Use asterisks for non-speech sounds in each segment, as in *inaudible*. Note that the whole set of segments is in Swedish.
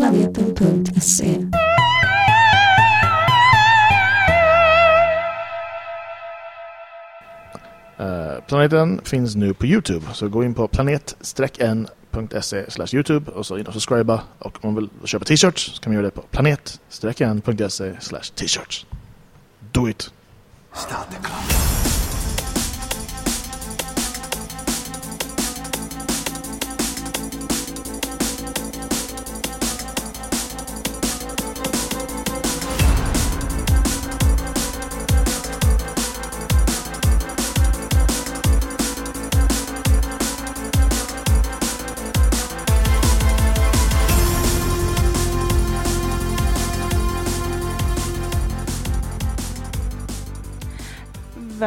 planeten.se. Eh, Planeten finns nu på Youtube, så gå in på planet-n.se Youtube och så in och subscriba. Och om man vill köpa t-shirts så kan man göra det på planet-n.se t-shirts. Do it! Start the clock.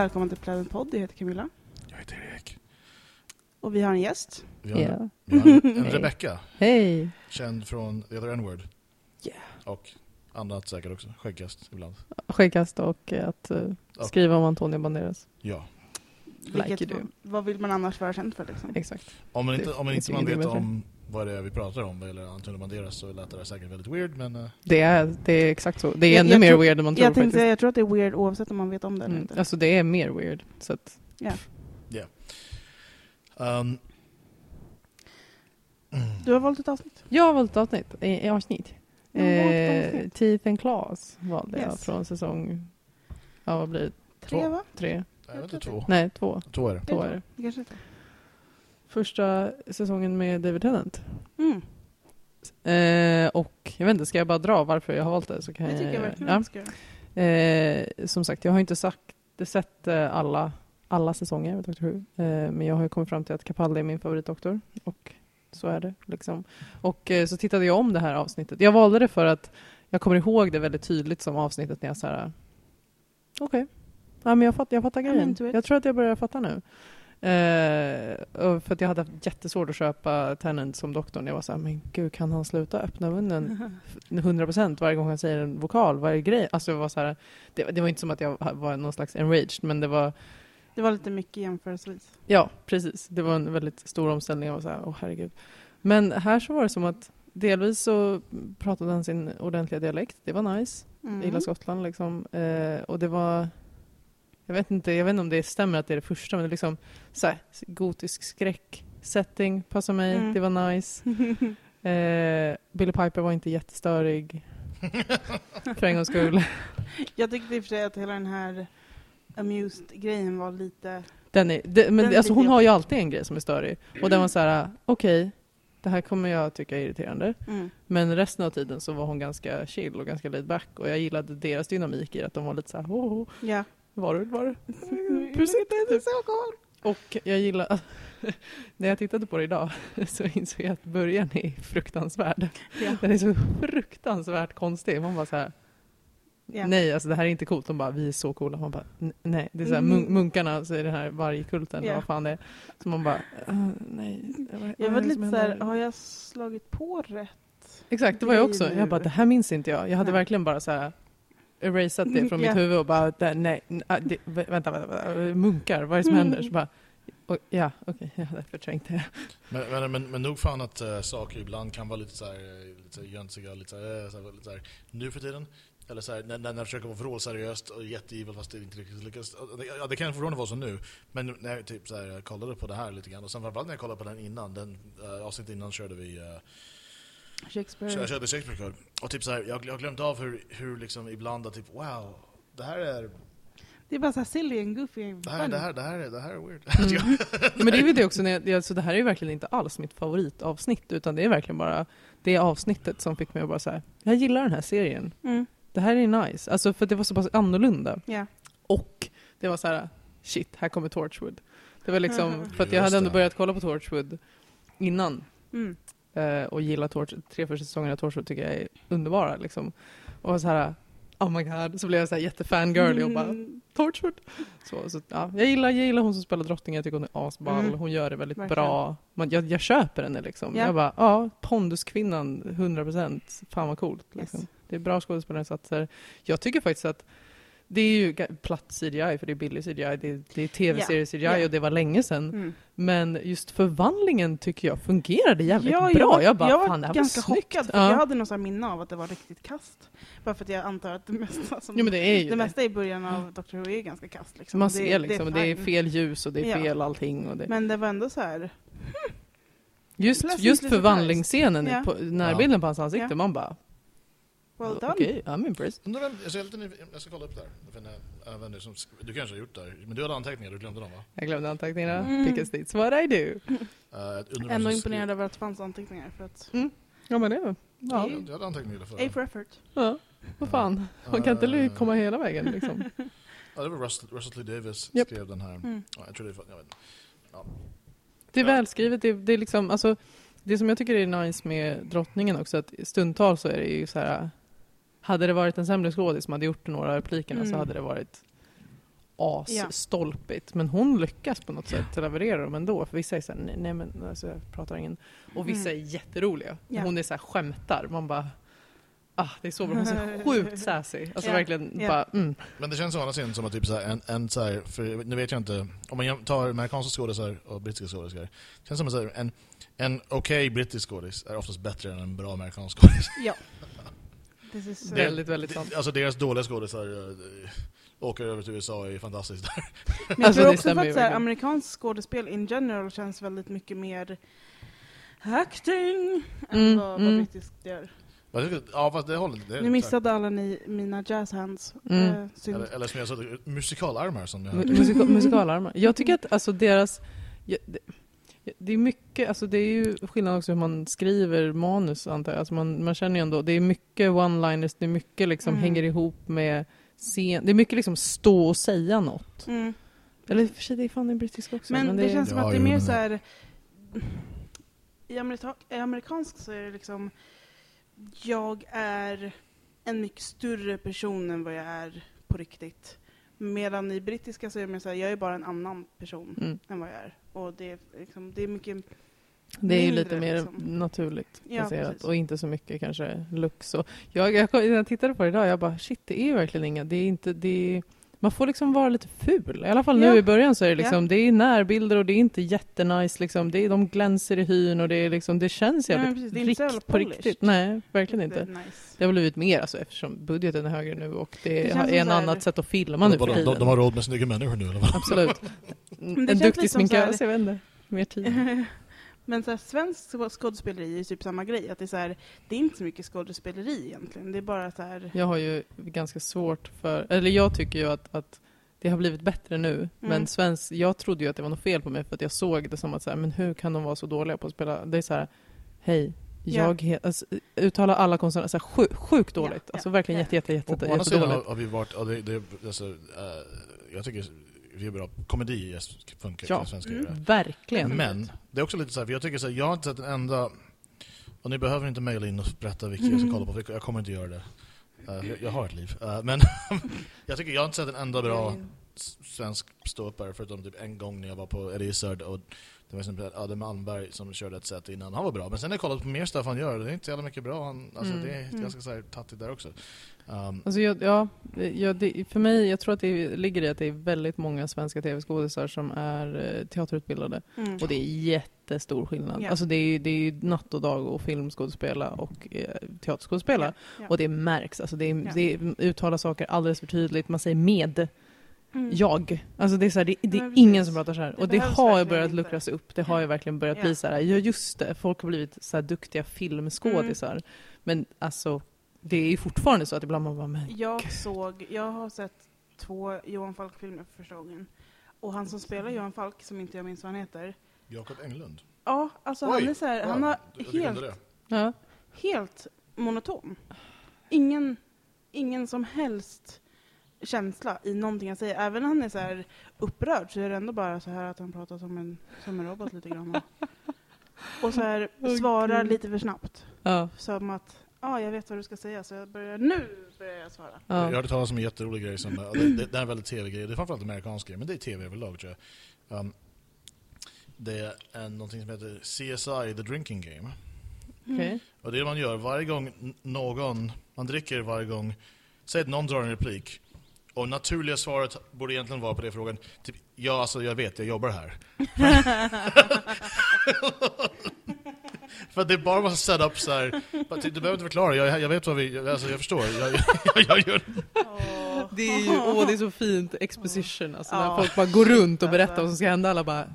Välkommen till Planet Podd, jag heter Camilla. Jag heter Erik. Och vi har en gäst. Vi har, Ja. vi har en *laughs* Hej. Rebecca, Hej! känd från The Other N-word. Yeah. Och annat säkert också, skäggkast ibland. Skäggkast och att Ja. skriva om Antonio Banderas. Ja. Like Vilket, you do. vad vill man annars vara känd för liksom? Exakt. Om man inte, om man inte man vet om vad det är vi pratar om, eller Antonio Banderas, så lät det där säkert väldigt weird, men... eh, Det är, det är exakt så. Det är Jag- ännu jag mer tror- weird än man tror Jag tänkte faktiskt. jag tror att det är weird oavsett om man vet om det eller Mm. inte. Alltså det är mer weird. Så att, Um, Du har valt ett avsnitt. jag har valt ett avsnitt. i- i avsnitt. Eh. Teeth and Claws valde jag Yes. från säsong... Ja, vad blir det? Tre Två. va? Tre? jag vet inte, två. Nej, två. Två är det. Två är det. Det kanske inte. Första säsongen med David Tennant. Mm. Eh, och jag vet inte, ska jag bara dra varför jag har valt det? Så kan Det tycker jag jag, verkligen ja. ska. Eh, som sagt, jag har inte sagt, sett eh, alla, alla säsonger av Doctor Who. Eh, men jag har kommit fram till att Capaldi är min favoritdoktor. Och så är det. Liksom. Och eh, så tittade jag om det här avsnittet. Jag valde det för att jag kommer ihåg det väldigt tydligt som avsnittet när jag så här. Okej, ja, men jag, fatt, jag fattar grejen. Jag tror att jag börjar fatta nu. Och för att jag hade haft jättesvårt att köpa Tennant som doktorn. Jag var så här, men gud kan han sluta öppna munnen *laughs* 100% varje gång han säger en vokal, varje grej. Alltså det var så här, det, det var inte som att jag var någon slags enraged, men det var, Det var lite mycket jämförelsevis. ja precis. Det var en väldigt stor omställning. Jag var så här, åh herregud. Men här så var det som att delvis så pratade han sin ordentliga dialekt. Det var nice. Mm. Jag gillar Skottland liksom. Eh, och det var, jag vet inte, jag vet inte om det stämmer att det är det första, men det är liksom så här, gotisk skräck. Setting passar mig, Mm. det var nice. *laughs* Eh, Billy Piper var inte jättestörig. *laughs* för en gångs skull. Jag tyckte i och för sig att hela den här amused-grejen var lite... Den är, det, men Den alltså hon har ju alltid en grej som är störig. Och den var så här, okej, det här kommer jag tycka är irriterande. Mm. Men resten av tiden så var hon ganska chill och ganska laid back. Och jag gillade deras dynamik i att de var lite så här, oh, oh, Ja. Var du, var *laughs* cool. Och jag gillar, *laughs* när jag tittade på det idag *laughs* så insåg jag att början är fruktansvärd. Ja. Den är så fruktansvärt konstig. Man bara så här, Ja. nej alltså det här är inte coolt. De bara, vi är så coola. Man bara, "N- nej. Det är så här, Mm. mun- munkarna, så är den här vargkulten, Ja. vad fan det är. Så man bara, "Uh, nej. Jag var lite så här, händer?" har jag slagit på rätt? Exakt, det var jag också. Jag bara, det här minns inte jag. Jag hade Nej. verkligen bara så här erasat det från Ja. mitt huvud och bara, "Det- nej, n- ah, vänta, vänta, vänta, munkar, vad är det som Mm. händer? Så bara, och, ja, okej, jag hade förträngt det. Men, men, men, men nog fan att uh, saker ibland kan vara lite så här, eh, lite jönsiga, lite så här, eh, lite så här, nu för tiden. Eller så här, när, när jag försöker vara vrålseriöst och jätteevil fast det inte riktigt lyckas. Ja, det kan fortfarande vara så nu. Men när jag typ så här, kollade på det här lite grann, och sen framförallt när jag kollade på den innan, den uh, avsnitt innan körde vi Shakespeare. jag körde Shakespeare Club. Och typ så här, jag, jag har glömt av hur, hur liksom ibland att typ wow, det här är Det är bara så här silly and goofy and det här, det här, det här, är- det här är weird. Mm. *laughs* Men det är ju det också, när jag, alltså det här är ju verkligen inte alls mitt favoritavsnitt, utan det är verkligen bara det avsnittet som fick mig att bara säga, jag gillar den här serien. Mm. Det här är nice. Alltså för det var så pass annorlunda. Ja. Och det var så här, shit, här kommer Torchwood. Det var liksom, *laughs* för att jag hade ändå börjat kolla på Torchwood innan. Mm. Eh, och gillar Torch, tre första säsongerna av Torchwood tycker jag är underbara liksom. Och så här, oh my god, så blev jag så här jättefangirl och bara, Mm. Torchwood. Så, så, ja, jag, gillar, jag gillar hon som spelar drottningen, jag tycker hon är asball. Mm. Hon gör det väldigt Verkligen. bra. Man, jag, jag köper henne liksom. Ja. Jag bara, ja, ponduskvinnan 100%. Fan vad coolt. Liksom. Yes. Det är bra skådespelarinsatser. Jag tycker faktiskt att det är ju platt CGI för det är billig CGI, det är, det är tv-serie CGI ja. och det var länge sedan. Mm. Men just förvandlingen tycker jag fungerade jävligt Ja, bra. jag var, jag bara, jag var det här ganska var chockad, för Ja. jag hade här minne av att det var riktigt kast. Bara för att jag antar att det mesta som Jo det är det det. mesta i början av Doctor Who är ganska kast. Liksom. Man Det- ser liksom, det är fine. fel ljus och det är Ja. fel allting. Och det. Men det var ändå så här. *laughs* Just, just förvandlingsscenen, Ja. på, närbilden på hans ansikte, man bara Well done. okej, I'm impressed. Undrar vem- Jag, är lite jag ska kolla upp där. Även du, som, du kanske har gjort det. Men du hade anteckningar, du glömde dem va? Jag glömde anteckningarna, Mm. because it's what I do. Uh, *laughs* undrar vem Ändå imponerad över att det fanns anteckningar. För att, Ja men det, ja, Ja, jag hade anteckningar A för for effort. ja. vad fan. Man kan inte Eh, komma hela vägen liksom. *laughs* Ja, det var Russell, Russell Lee Davis Japp. skrev den här. Mm. Ja, jag tror det är, jag vet inte. Ja. Det är välskrivet, det, det är liksom, alltså det som jag tycker är nice med drottningen också, att stundtals så är det ju så här. Hade det varit en sämre skådis som hade gjort några av replikerna så Mm. hade det varit asstolpigt. Men hon lyckas på något sätt leverera dem ändå. För vissa är såhär, nej, nej men alltså, jag pratar ingen. Och vissa Mm. är jätteroliga. Ja. Hon är såhär skämtar. Man bara, ah det är så bra. Hon är så *laughs* sjukt sassy. Alltså Ja. verkligen Ja. bara, mm. Men det känns å andra sidan som att typ så här, en, en så här, för nu vet jag inte, om man tar amerikanska skådisar och brittiska skådisar, det känns som att så här, en, en okej brittisk skådis är oftast bättre än en bra amerikansk skådis. Ja. *laughs* Väldigt, väldigt sant. Alltså deras dåliga skådisar äh, åker över till USA är fantastiskt. Men *laughs* jag Alltså, tror också att så här, amerikansk skådespel in general känns väldigt mycket mer acting Mm, än vad, vad mm. brittiskt gör. Jag ja fast det håller. Det är Nu missade alla ni mina jazz hands. Mm. Eh. Eller, eller som jag sa, musikalarmar som jag. Musika, *laughs* musikalarmar. Jag tycker att alltså deras... ja, det, det är mycket, alltså det är ju skillnad också hur man skriver manus antar jag. Alltså man, man känner ju ändå, det är mycket one-liners, det är mycket liksom Mm. hänger ihop med scen. Det är mycket liksom stå och säga något. Mm. Eller för sig, det är fan i brittisk också. Men, det, är, känns som Ja, att det är mer men- så här. I, amerika, I amerikansk så är det liksom jag är en mycket större person än vad jag är på riktigt. Medan i brittiska så är mer så här, jag är bara en annan person mm, än vad jag är. Och det är, liksom, det är mycket det är ju lite mer liksom. naturligt Ja, baserat. precis. och inte så mycket kanske lux. Och jag, jag, jag tittade på det idag, jag bara shit, det är verkligen inga, det är inte, det är, man får liksom vara lite ful. I alla fall nu Ja. i början så är det liksom, det är närbilder och det är inte jättenice liksom. Det är, de glänser i hyn och det är liksom, det känns Ja, jävligt precis, det är inte så jävla rikt, på riktigt. Nej, verkligen inte. Nice. Det har blivit mer alltså eftersom budgeten är högre nu och det, Det är en här- annat sätt att filma nu för de, de, tiden. de har råd med snygga människor nu eller vad? Absolut. *laughs* det en duktig sminkös, jag vet inte. Mer tid. *laughs* Men så här, svensk skådespeleri är ju typ samma grej. Att det, är så här, det är inte så mycket skådespeleri egentligen. Det är bara så här... Jag har ju ganska svårt för, eller jag tycker ju att, att det har blivit bättre nu. Men svensk, jag trodde ju att det var något fel på mig för att jag såg det som att så här, men hur kan de vara så dåliga på att spela? Det är så här, hej, Ja. jag he, alltså, uttala alla konsonanter, så här, sju, sjukt dåligt. ja, Alltså verkligen ja. jätte, jätte, jätte, jätte, andra sidan har, vi varit, det, det, alltså, eh, jag tycker är bra, komedi funkar Ja. svenska Mm. Verkligen. Men det är också lite så här, för jag tycker så här, jag har inte sett en enda, och ni behöver inte mejla in och berätta vilka jag ska kolla på, för jag kommer inte göra det. Eh, jag, jag har ett liv. Eh, men *laughs* jag tycker jag har inte sett en enda bra s- svensk ståuppare förutom typ en gång när jag var på Izzard och det var exempel Adde Malmberg som körde ett set innan. Han var bra. Men sen har jag kollat på mer stuff han gör det är inte så jävla mycket bra. Han, alltså, Mm. Det är Mm. ganska så här tattigt där också. Um, Alltså jag, ja, ja det, för mig, jag tror att det ligger i att det är väldigt många svenska tv-skådisar som är eh, teaterutbildade. Mm. Och det är jättestor skillnad. Ja. Alltså det är, det är ju natt och dag och filmskådespela och eh, teaterskådespela. Ja, ja. Och det märks. Alltså det, är, det uttalar saker alldeles för tydligt. Man säger med Mm. jag. Alltså det är, så här, det, det är ingen som pratar så här. Det och det har ju börjat inte. luckras upp. Det har ju verkligen börjat Ja. bli så här. Ja just det, folk har blivit så här duktiga filmskådisar. Mm. Men alltså det är ju fortfarande så att ibland man bara men Jag såg, jag har sett två Johan Falk-filmer för första gången. Och han som spelar Johan Falk, som inte jag minns vad han heter. Jakob Englund. Ja, alltså Oj! han är så här, han har jag helt, det. ja. helt monoton. Ingen, ingen som helst känsla i någonting han säger. Även när han är så här upprörd så är det ändå bara så här att han pratar som en, som en robot lite grann. *laughs* Och så här svarar lite för snabbt. Ja, Som att, ja jag vet vad du ska säga så jag börjar, nu börjar jag svara. Jag ja. hörde talas om en jätterolig grej som, *clears throat* det, det, det är en väldigt tv-grej, det är framförallt amerikansk grej, men det är tv överlag tror jag. Um, det är en, någonting som heter CSI, The Drinking Game. Okej. Och det man gör varje gång någon, man dricker varje gång, säg att någon drar en replik Och naturliga svaret borde egentligen vara på den frågan, typ, ja alltså jag vet, jag jobbar här. *laughs* *laughs* *laughs* För att det är bara massa setup så här. Du behöver inte förklara, jag, jag vet vad vi, alltså jag förstår. Jag, jag, jag gör. Det är ju åh, det är så fint exposition, alltså när folk bara går runt och berättar vad som ska hända. Alla bara,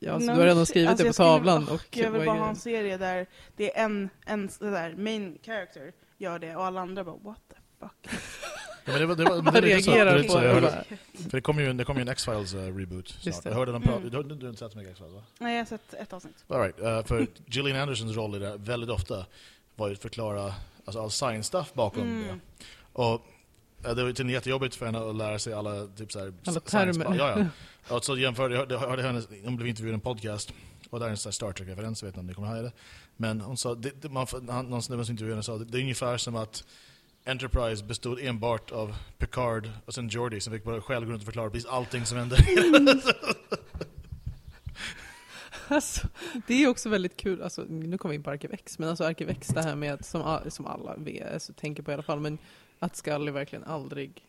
ja, alltså, du har redan skrivit alltså, det på skulle- tavlan. åh, Och jag vill bara ha en serie där det är en, en sådär, main character gör det och alla andra bara what the fuck. Ja, men det, var- det, var- Man reagerar på det. hörde, för det kommer ju, det kommer ju en X-Files uh, reboot snart. Jag hörde dem prata, Mm. du, du, du har inte sett så mycket X-Files va? Nej, jag har sett ett avsnitt. All right, uh, för Gillian Andersons roll i det väldigt ofta var ju att förklara alltså, all science stuff bakom Mm. det. Och uh, det var ju jättejobbigt för henne att lära sig alla typ så här, Alla science- termer. Ja, ja. *laughs* Och så jämförde jag, jag hörde henne, hon blev intervjuad i en podcast och där är en Star Trek-referens, jag vet inte om ni kommer ihåg det. Men hon sa, det, det, man, han, någon snubbe som intervjuade henne sa, det, det är ungefär som att Enterprise bestod enbart av Picard och sen Geordi som fick bara själv gå runt och förklara precis allting som hände. *laughs* Alltså, det är också väldigt kul, alltså, nu kommer vi in på Arkiv X, men alltså Arkiv X det här med att, som, som alla vet, alltså, tänker på i alla fall, men att Scully verkligen aldrig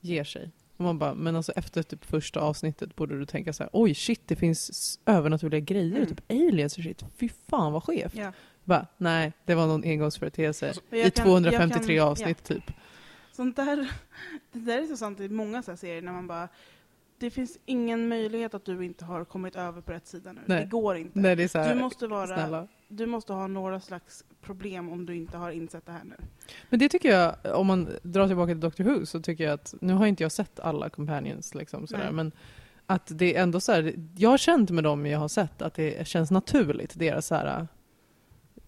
ger sig. Och man bara, men alltså efter typ första avsnittet borde du tänka så här: oj shit det finns övernaturliga grejer, Mm. typ aliens och shit, fy fan vad skevt. Ja. Bara, nej, det var någon engångsföreteelse jag i kan- 253 jag kan- avsnitt typ. Sånt där, *laughs* det där är så sant i många så serier när man bara det finns ingen möjlighet att du inte har kommit över på rätt sida nu. Nej. Det går inte. Nej, det här, du, måste vara, snälla. du måste ha några slags problem om du inte har insett det här nu. Men det tycker jag, om man drar tillbaka till Doctor Who, så tycker jag att, nu har inte jag sett alla companions liksom sådär, men att det är ändå så här, jag har känt med dem jag har sett att det känns naturligt, deras så här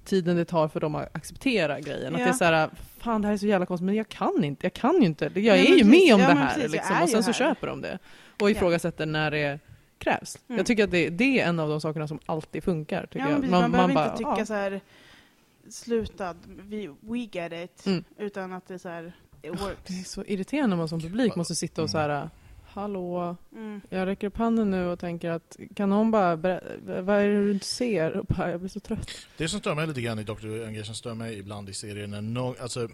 tiden det tar för dem att acceptera grejen. Att Ja. det är så här, fan det här är så jävla konstigt, men jag kan inte, jag kan ju inte, jag Nej, är ju precis. med om Ja, det här precis, liksom, och sen så här. köper de det. Och Ja. ifrågasätter när det krävs. Mm. Jag tycker att det, det är en av de sakerna som alltid funkar. Tycker Ja, jag. precis, man, behöver bara, inte tycka ja. så här sluta, vi, we get it, Mm. utan att det är så här, it Det är works. så irriterande när man som publik måste sitta och så här, hallå, Mm. Jag räcker upp handen nu och tänker att kan någon bara berä- vad är det du inte ser? Och bara, jag blir så trött. Det som stör mig lite grann i Dr. Engage, som stör mig ibland i serien, är no, alltså,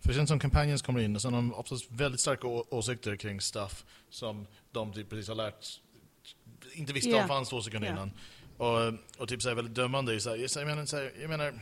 för känns som companions kommer in och så har de oftast väldigt starka å- åsikter kring stuff som de typ precis har lärt, inte visste Ja. om fanns två sekunder Ja. innan. Och, och typ så här väldigt dömande. Så här, jag, menar, så här, jag menar,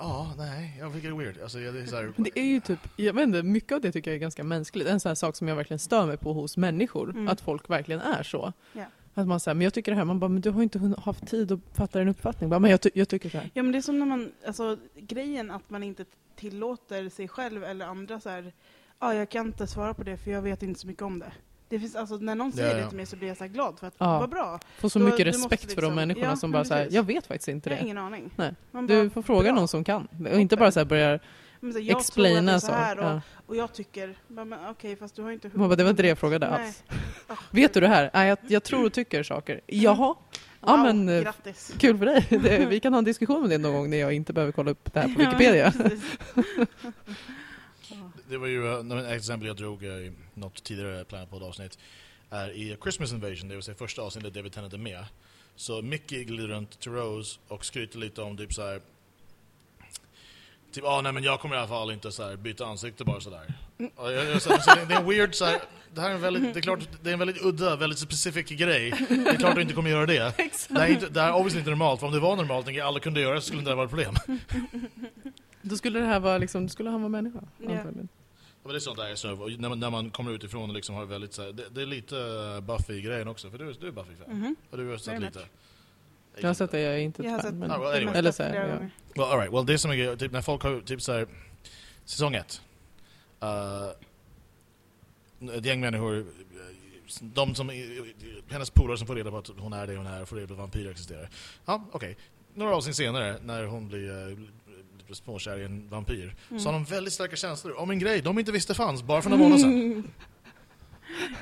ja, nej, jag tycker det är weird. Alltså, jag, det är så här, det är ju typ, jag vet inte, mycket av det tycker jag är ganska mänskligt. En sån här sak som jag verkligen stör mig på hos människor. Mm. Att folk verkligen är så. Ja. Att man säger, men jag tycker det här, man bara, men du har inte haft tid att fatta din uppfattning. Bara, men jag, ty- jag tycker så här. Ja men det är som när man, alltså grejen att man inte tillåter sig själv eller andra så här, ja jag kan inte svara på det för jag vet inte så mycket om det. Det finns, alltså när någon säger Ja, det ja. till mig så blir jag så här glad för att, Ja. vad bra. Får så Då- mycket respekt för de liksom- människorna ja, som bara säger, jag vet faktiskt inte Jag har det. ingen aning. Nej. Man Du bara, får fråga bra. någon som kan. Och inte bara så här börjar Men så jag tror att det är explaina så här och, Ja. och jag tycker, bara, men okej fast du har inte Man bara, det var inte det jag frågade Nej. alls. *laughs* Ah, Vet du det här? Nej, jag, jag tror och tycker saker. Jaha, ja wow, men eh, grattis. kul för dig. Det, vi kan ha en diskussion om det någon gång när jag inte behöver kolla upp det här på *laughs* Ja, Wikipedia. *laughs* Det var ju eh, ett exempel jag drog eh, i något tidigare Planet Pod avsnitt är i Christmas Invasion, det vill säga första avsnittet David Tennant är med. Så Mickey glider runt till Rose och skryter lite om typ så här. Typ, ah, nej men jag kommer i alla fall inte så här, byta ansikte bara sådär. Och jag, jag, så, så det, det är en weird så här, det här är en väldigt, det är klart, det är en väldigt udda, väldigt specifik grej. Det är klart du inte kommer göra det. *laughs* Det här är, inte, det här är obviously inte normalt, för om det var normalt, och alla kunde göra det så skulle det inte vara ett problem. Då skulle det här vara liksom, då skulle han vara människa. Antagligen. Ja, men det är sånt där. Och när man, när man kommer utifrån och liksom har väldigt så här, det, det är lite eh, Buffy-grejen också, för du, du är Buffy-fan. Mhm. Och du har sett Very lite. Jag har sett det, jag är inte ett fan. Men, Ah, well, det anyway. Eller så här, ja. Well, all right. well, det som är grejen, typ när folk har typ så här, säsong ett. Uh, ett gäng människor, eh, de som, hennes polare som får reda på att hon är det hon är, får reda på att vampyrer existerar. Ja, okej. Några avsnitt senare, när hon blir småkär i en vampyr, Mm. så har de väldigt starka känslor om en grej de inte visste fanns, bara för några månader sedan. *laughs*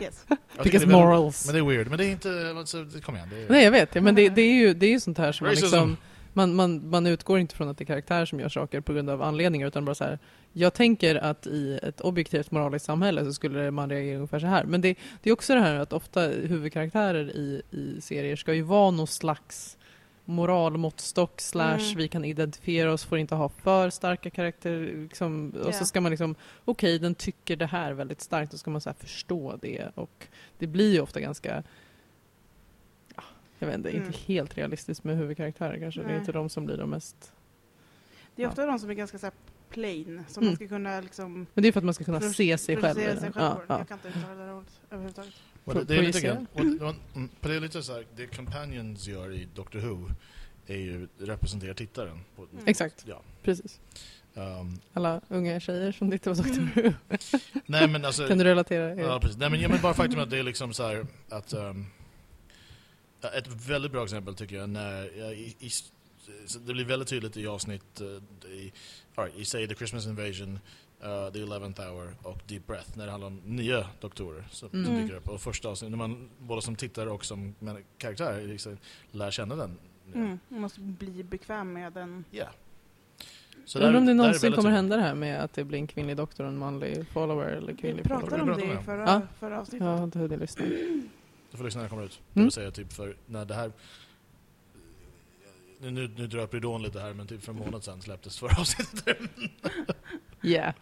Yes. Because det morals. Men det är weird, men det är inte, alltså, kom igen. Det är, Nej jag vet, men det, det är ju det är ju sånt här som man liksom man, man, man utgår inte från att det är karaktärer som gör saker på grund av anledningar utan bara så här. Jag tänker att i ett objektivt moraliskt samhälle så skulle man reagera ungefär så här. Men det, det är också det här att ofta huvudkaraktärer i, i serier ska ju vara någon slags moralmåttstock slash Mm. vi kan identifiera oss, får inte ha för starka karaktärer. Liksom, och Ja. så ska man liksom, okej den tycker det här väldigt starkt, då ska man så förstå det. Och det blir ju ofta ganska, ja, jag vet inte, Mm. inte helt realistiskt med huvudkaraktärer kanske. Det är Nej. inte de som blir de mest... Det är ofta de som är ganska så plain, som Mm. man ska kunna liksom Men det är för att man ska kunna se sig själv. sig själv Ja, på ja. Jag kan inte uttala det där ordet överhuvudtaget. Det, det är lite grann, och, mm, det är lite så här, det Companions gör i Doctor Who är ju representerar tittaren. På, Mm. Exakt, Ja. precis. Um, Alla unga tjejer som tittar på Doctor Mm. Who. *laughs* nej men alltså... Kan du relatera? Ja, precis. Nej, men, ja, men bara faktum att det är liksom så här att... ja, ett väldigt bra exempel tycker jag när... ja, I, i, så det blir väldigt tydligt i avsnitt eh, i, i säg The Christmas Invasion, uh, The Eleventh Hour och Deep Breath när det handlar om nya doktorer som, Mm. dyker upp. Och första avsnittet, när man både som tittare och som karaktär liksom, lär känna den. Ja. Mm. Man måste bli bekväm med den. Ja. Så Undrar om det någonsin kommer hända det här med att det blir en kvinnlig doktor och en manlig follower eller Vi kvinnlig pratade follower. om Vi det pratade i förra, Ja. förra avsnittet. Jag har inte hunnit lyssna. Du får lyssna när det kommer ut. Det Mm. vill säga typ för när det här... Nu, nu, nu drar jag upp ridån lite här men typ för en månad sedan släpptes förra avsnittet. *laughs* Yeah.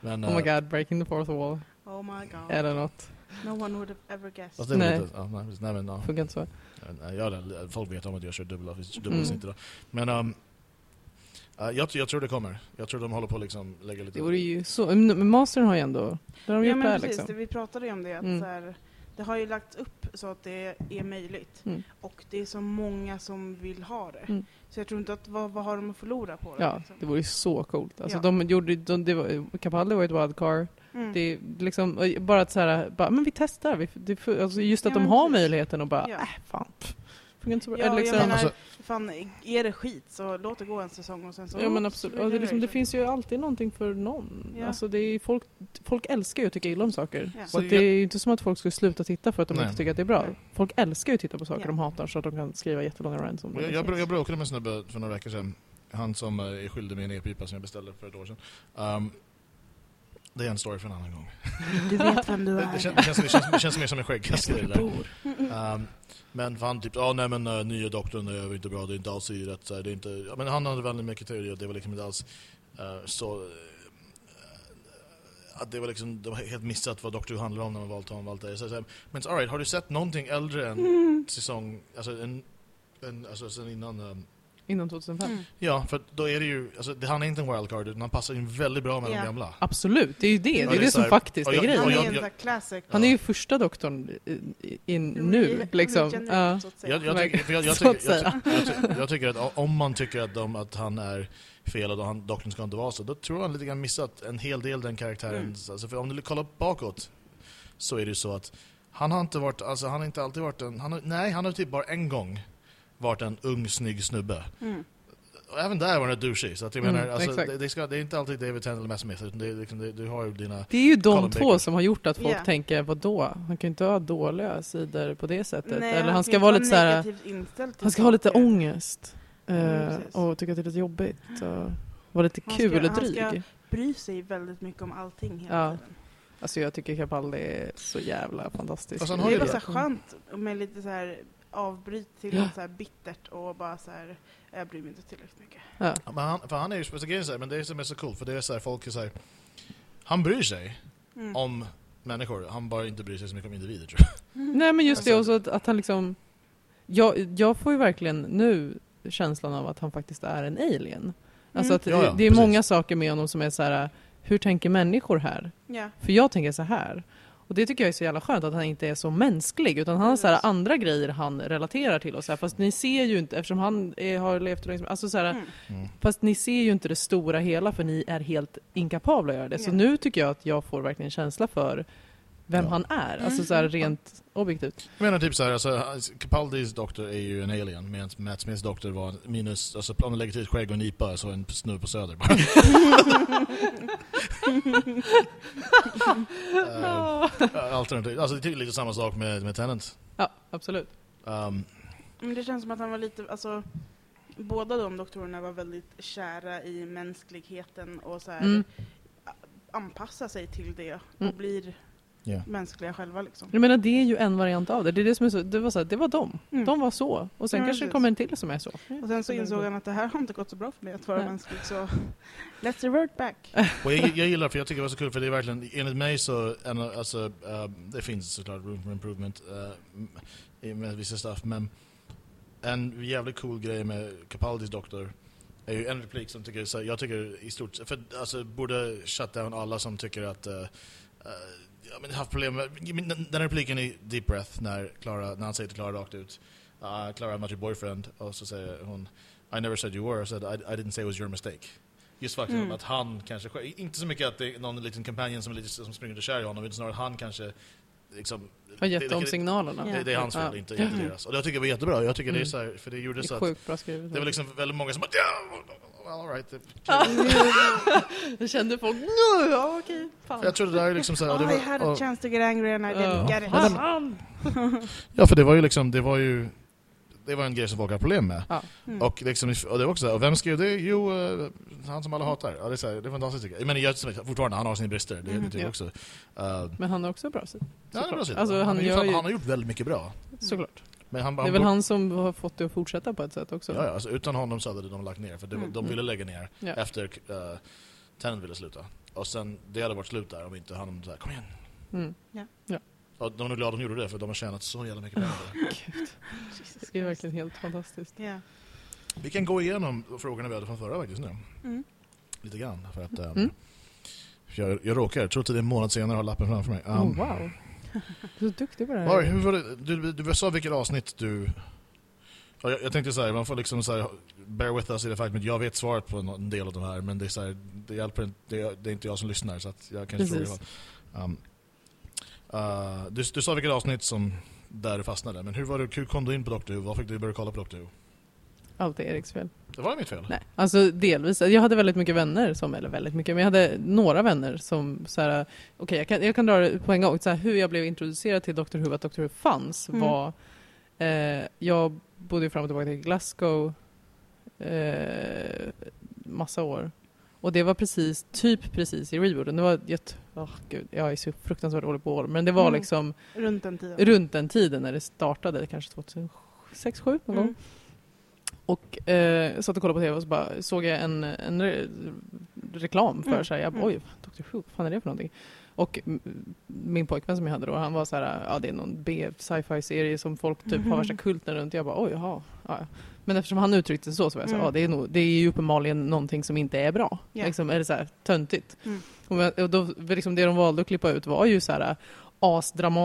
Men, Oh my eh, god, breaking the fourth wall. Oh my god. Eller något. No one would have ever guessed. Fast det är Nej. lite, ja, nej, nej, men, ja. Funkar inte så. Jag, folk vet om att jag kör dubbla, Mm. dubbelsnitt idag. Men um, uh, jag, jag tror det kommer. Jag tror de håller på att liksom lägga lite... Det vore ju så. Men Mastern har ju ändå... Där har de ja gjort det men precis, liksom. det, vi pratade ju om det. Att Mm. så här, det har ju lagts upp så att det är möjligt. Mm. Och det är så många som vill ha det. Mm. Så jag tror inte att, vad, vad har de att förlora på det? Ja, liksom? det vore ju så coolt. Alltså Ja. de gjorde, de, det var, Capaldi var ett wildcard. Mm. Det är liksom, bara att så här, bara, men vi testar. Vi, det, alltså just att Ja, de har precis. möjligheten och bara, Ja. äh, fan. pff, Funkar inte så bra. Ja, Eller jag liksom, menar- Alltså, Fan, är det skit så låt det gå en säsong och sen så... Ja men absolut. Och det, liksom, det finns ju alltid någonting för någon. Ja. Alltså det är folk, folk älskar ju att tycka illa om saker. Ja. Så det är ju inte som att folk skulle sluta titta för att de Nej. inte tycker att det är bra. Nej. Folk älskar ju att titta på saker Ja. de hatar så att de kan skriva jättelånga rants om det. jag, jag, jag bråkade med en snubbe för några veckor sedan. Han som eh, är skyldig mig en e-pipa som jag beställde för ett år sedan. Um, det är en story för en annan gång. Du vet vem du *laughs* Det, är. det, känns, det, känns, det, känns, det känns mer som en skäggkastare. Um, men han typ, ja nej men uh, nya doktorn är inte bra, det är inte alls i rätt, så det är inte, ja, men han hade väldigt mycket teorier och det var liksom inte alls uh, så uh, att det var liksom, det var helt missat vad Doctor Who handlar om när man valt honom valt det. Så, så, men all right, har du sett någonting äldre än Mm. säsong, alltså en, en alltså sen innan um, Innan 2005. Mm. Ja, för då är det ju, alltså, det, han är inte en wildcard utan han passar in väldigt bra med Ja. de gamla. Absolut, det är ju det. Ja, Det är det är som här- faktiskt är grejen. Han är en classic. Han är ju första doktorn i- in nu, liksom. regenerate, Ja. så att säga. Jag, tycker, att om man tycker att, de, att han är fel och han, doktorn ska inte vara så, då tror jag han lite grann missat en hel del den karaktären. Mm. Alltså, för om du kollar bakåt så är det ju så att han har inte varit, alltså han har inte alltid varit en, han har, nej han har typ bara en gång varit en ung snygg snubbe. Mm. Och även där var han douchey, så att jag Mm, menar, alltså, det, det, ska, det är inte alltid David eller Matt Smith, utan det är liksom, det, du har ju dina... Det är ju de Colin två Baker. som har gjort att folk Ja. tänker, vad då? Han kan ju inte ha dåliga sidor på det sättet. Nej, Eller han ska vara lite så här, han ska ha lite ångest. Mm, och tycka att det är lite jobbigt. Och vara lite Han ska- kul och han ska- dryg. Bryr sig väldigt mycket om allting hela Ja. tiden. Alltså jag tycker Capaldi är så jävla fantastisk. Det är bara det. så skönt med lite så här avbryt till Ja. något så här bittert och bara så här, jag bryr mig inte tillräckligt mycket. Ja. Ja, Men han, för han är ju, så grejen är men det är som är så coolt, för det är så här, folk är så här, han bryr sig Mm. om människor, han bara inte bryr sig så mycket om individer tror jag. *laughs* Nej men just det Alltså- också att, att han liksom... Jag, jag får ju verkligen nu känslan av att han faktiskt är en alien. Alltså Mm. att Ja, ja, det är precis. många saker med honom som är så här. hur tänker människor här? Ja. För jag tänker så här. Och det tycker jag är så jävla skönt att han inte är så mänsklig utan han har så här andra grejer han relaterar till och så här, fast ni ser ju inte eftersom han är, har levt länge alltså så här, Mm. Mm. fast ni ser ju inte det stora hela för ni är helt inkapabla att göra det. Så nu tycker jag att jag får verkligen känsla för vem Ja. han är, alltså så här Mm. rent objektivt. Jag menar typ så här, alltså, Capaldis doktor är ju en alien, medan Matt Smiths doktor var minus, alltså om du lägger till skägg och en nypa så en snubbe på söder bara. uh, *laughs* alternativ, alltså det är lite samma sak med, med Tennant. Ja, absolut. Um, Men det känns som att han var lite, alltså båda de doktorerna var väldigt kära i mänskligheten och så här, Mm. anpassa sig till det och Mm. blir Ja. mänskliga själva liksom. Jag menar det är ju en variant av det. Det, är det, som är så, det, var, så här, det var de. Mm. De var så. Och sen Ja, kanske det kommer en till som är så. Och sen så insåg han att det här har inte gått så bra för mig att vara Nej. mänsklig så let's revert back. Och jag, jag gillar för jag tycker det var så kul för det är verkligen, enligt mig så, alltså, eh, det finns såklart room for improvement uh, med vissa stuff, men en jävligt cool grej med Capaldis doktor är ju en replik som tycker, så jag tycker i stort för alltså borde shut down alla som tycker att uh, ja, men haft problem med, den, den repliken i Deep Breath när, Clara, när han säger till Clara rakt ut uh, Clara I'm not your boyfriend och så säger hon I never said you were, I said I, I didn't say it was your mistake. Just faktiskt Mm. att han kanske, inte så mycket att det är någon liten companion som, lite, som springer och kär i honom, utan snarare att han kanske liksom, Har gett det- det- signalerna. det, det är hans fel, Ja. inte, inte deras. Och jag tycker det var jättebra, jag tycker det är Mm. så här, för det gjorde Det så att bra skrivet. det var liksom väldigt många som bara ja, well, all right. *laughs* Jag kände folk, "Nu, ja okej, fan. För jag tror det där är liksom så här, och det Oh, I var, had a och, chance to get angry and I didn't Ja. get it. Ja, för det var ju liksom, det var ju det var en grej som folk hade problem med. Ja. Mm. Och, liksom, och det var också, och vem skrev det? Jo, eh, han som alla hatar. Ja, det, är så här, det är fantastiskt tycker jag. Menar, jag, fortfarande, han har sina brister, det, Mhm. det Ja. också. Uh, Men han har också bra sidor. ja, är bra sida. Alltså, han han, har gör gjort, ju- han har gjort väldigt mycket bra. Såklart. Men han, Det är väl han som har fått det att fortsätta på ett sätt också. Ja, ja, alltså, utan honom så hade de lagt ner, för det, Mm. de ville lägga ner Ja. efter uh, Tennant ville sluta. Och sen, det hade varit slut där om inte han så här, kom igen. Mm. Och de är nog glada de gjorde det, för de har tjänat så jävla mycket pengar. *laughs* *laughs* det. Är verkligen helt fantastiskt. Ja. Vi kan gå igenom frågorna vi hade från förra faktiskt nu. Mm. Lite grann. För att, um, Mm. jag, jag råkar, trots att det är en månad senare, har lappen framför mig. Um, oh, wow. *laughs* Du är så duktig på det här. Oj, hur var det? Du, du, du sa vilket avsnitt du... Ja, Jag, jag tänkte så här, man får liksom så här, bear with us i det faktum att jag vet svaret på en, del av de här, men det är så här, det hjälper inte, det, är- det är inte jag som lyssnar så att jag kanske Precis. frågar. Um, uh, du, du sa vilket avsnitt som där du fastnade, men hur, var du, hur kom du in på Doctor Who? Vad fick du börja kolla på Doctor Who? Allt är Eriks fel. Det var mitt fel. Nej, alltså delvis. Jag hade väldigt mycket vänner som, eller väldigt mycket, men jag hade några vänner som så här, okej jag, kan, jag kan dra det på en gång. Så här, hur jag blev introducerad till Doctor Who, att Doctor Who fanns Mm. var, eh, jag bodde ju fram och tillbaka till Glasgow eh, massa år. Och det var precis, typ precis i rebooten. Det var, jag, oh, gud, jag är så fruktansvärt dålig på år, men det var Mm. liksom Runt den tiden. runt den tiden när det startade, kanske 2006, 2007 någon gång. Mm. Och eh, satt och kollade på TV och så bara såg jag en, en re reklam för Mm. sig. Jag bara, Mm. oj, Dr. Who, vad fan är det för någonting? Och mm, min pojkvän som jag hade då, han var så här, ja det är någon B sci-fi serie som folk typ har Mhm. värsta kulten runt. Jag bara, oj, jaha. Ja, ja. Men eftersom han uttryckte det så, så var jag så Mm. ja det är, nog, det är ju uppenbarligen någonting som inte är bra. Ja. Liksom, eller så här, töntigt. Mm. Och, då, liksom det de valde att klippa ut var ju så här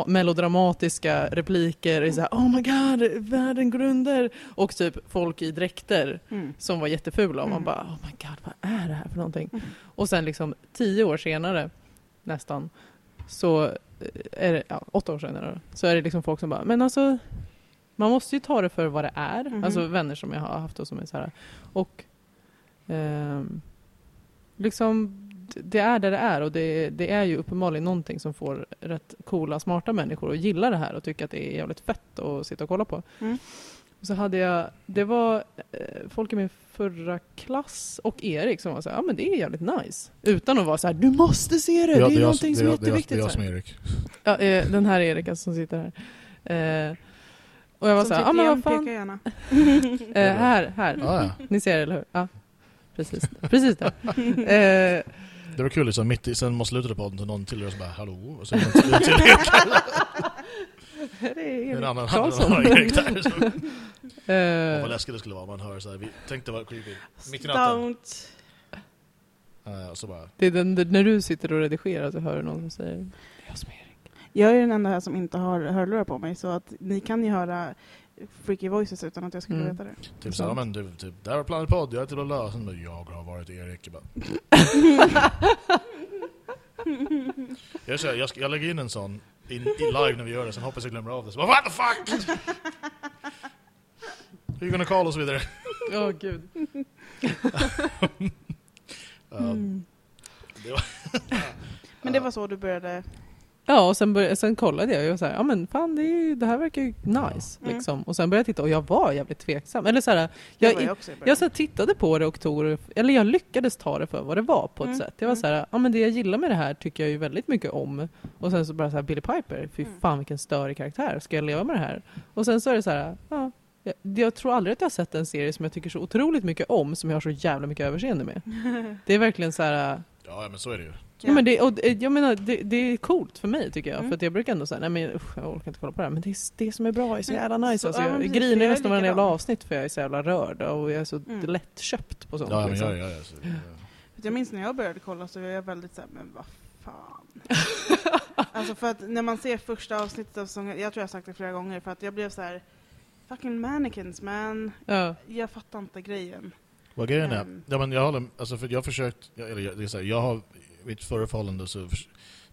melodramatiska repliker, i så här, oh my god, världen går under. Och typ folk i dräkter Mm. som var jättefula och man Mm. bara oh my god, vad är det här för någonting? Mm. Och sen liksom tio år senare, nästan, så eh, är det, ja, åtta år senare, så är det liksom folk som bara, men alltså man måste ju ta det för vad det är. Mhm. Alltså vänner som jag har haft och som är så här. Och ehm, liksom det är där det är och det, det är ju uppenbarligen någonting som får rätt coola, smarta människor att gilla det här och tycka att det är jävligt fett att sitta och kolla på. Mm. Och så hade jag, det var eh, folk i min förra klass och Erik som var så här, ja men det är jävligt nice. Utan att vara så här, du måste se det, det är någonting som jag- det, är jag- jätteviktigt. det är jag som är Erik. Ja, eh, den här Erik alltså, som sitter här. Eh, och jag var så här, ja men igen, vad fan. gärna. *laughs* Eh, här, här. Ah, ja. Ni ser det, eller hur? Ja, precis. Precis där. *laughs* Eh, Det var kul liksom, mitt i, sen mot slutet av podden, någon till er som bara hallå? Och så är det till *laughs* Erik. det är en Erik annan, Karlsson. Så. Åh, Eh, vad läskigt det skulle vara om man hör så här. Vi tänkte vara creepy. Mitt i natten. Uh, så bara, det är den, när du sitter och redigerar så hör du någon som säger, det är jag som är. Jag är den enda här som inte har hörlurar på mig så att ni kan ju höra freaky voices utan att jag skulle Mm. veta det. typ såhär, men du, typ, där var Planet Podd, jag heter Lola. Sen bara, jag har varit Erik. Jag, bara, jag, säger, jag, ska, jag lägger in en sån in, in live när vi gör det, sen hoppas jag glömmer av det. Så bara, what the fuck? You gonna call och så vidare. Åh gud. Uh, *laughs* Mm. det var, Men det var så du började Ja, och sen, började, sen kollade jag och så här, ja men fan det, är, det här verkar ju nice. Mm. Liksom. Och sen började jag titta och jag var jävligt tveksam. Eller så här, jag, jag, jag så här, tittade på det och tog det, eller jag lyckades ta det för vad det var på ett Mm, sätt. Jag var mm. så här, ja men det jag gillar med det här tycker jag ju väldigt mycket om. Och sen så bara så här, Billy Piper, fy Mm. fan vilken störig karaktär, ska jag leva med det här? Och sen så är det så här, ja. Jag, jag tror aldrig att jag har sett en serie som jag tycker så otroligt mycket om, som jag har så jävla mycket överseende med. *laughs* Det är verkligen så här, Ja, ja, men så är det ju. Ja, men det, och, det- jag menar, det, det är coolt för mig tycker jag. Mm. För att jag brukar ändå säga, nej men usch, jag orkar inte kolla på det här. Men det är det som är bra, är så jävla nice. så- alltså, ja, jag precis, grinar nästan varenda jävla avsnitt för jag är så jävla rörd och jag är så Mm. lättköpt på sånt. Ja, men liksom. ja, ja, ja, så, ja. För Jag minns när jag började kolla så var jag väldigt såhär, men vad fan. *laughs* alltså för att när man ser första avsnittet av säsongen, jag tror jag har sagt det flera gånger, för att jag blev så här. fucking mannequins man. Ja. Jag fattar inte grejen. Vad grejen är, Mm. ja, men jag håller, alltså för jag har försökt, jag- eller jag, det är så här, jag har, i mitt förra förhållande så,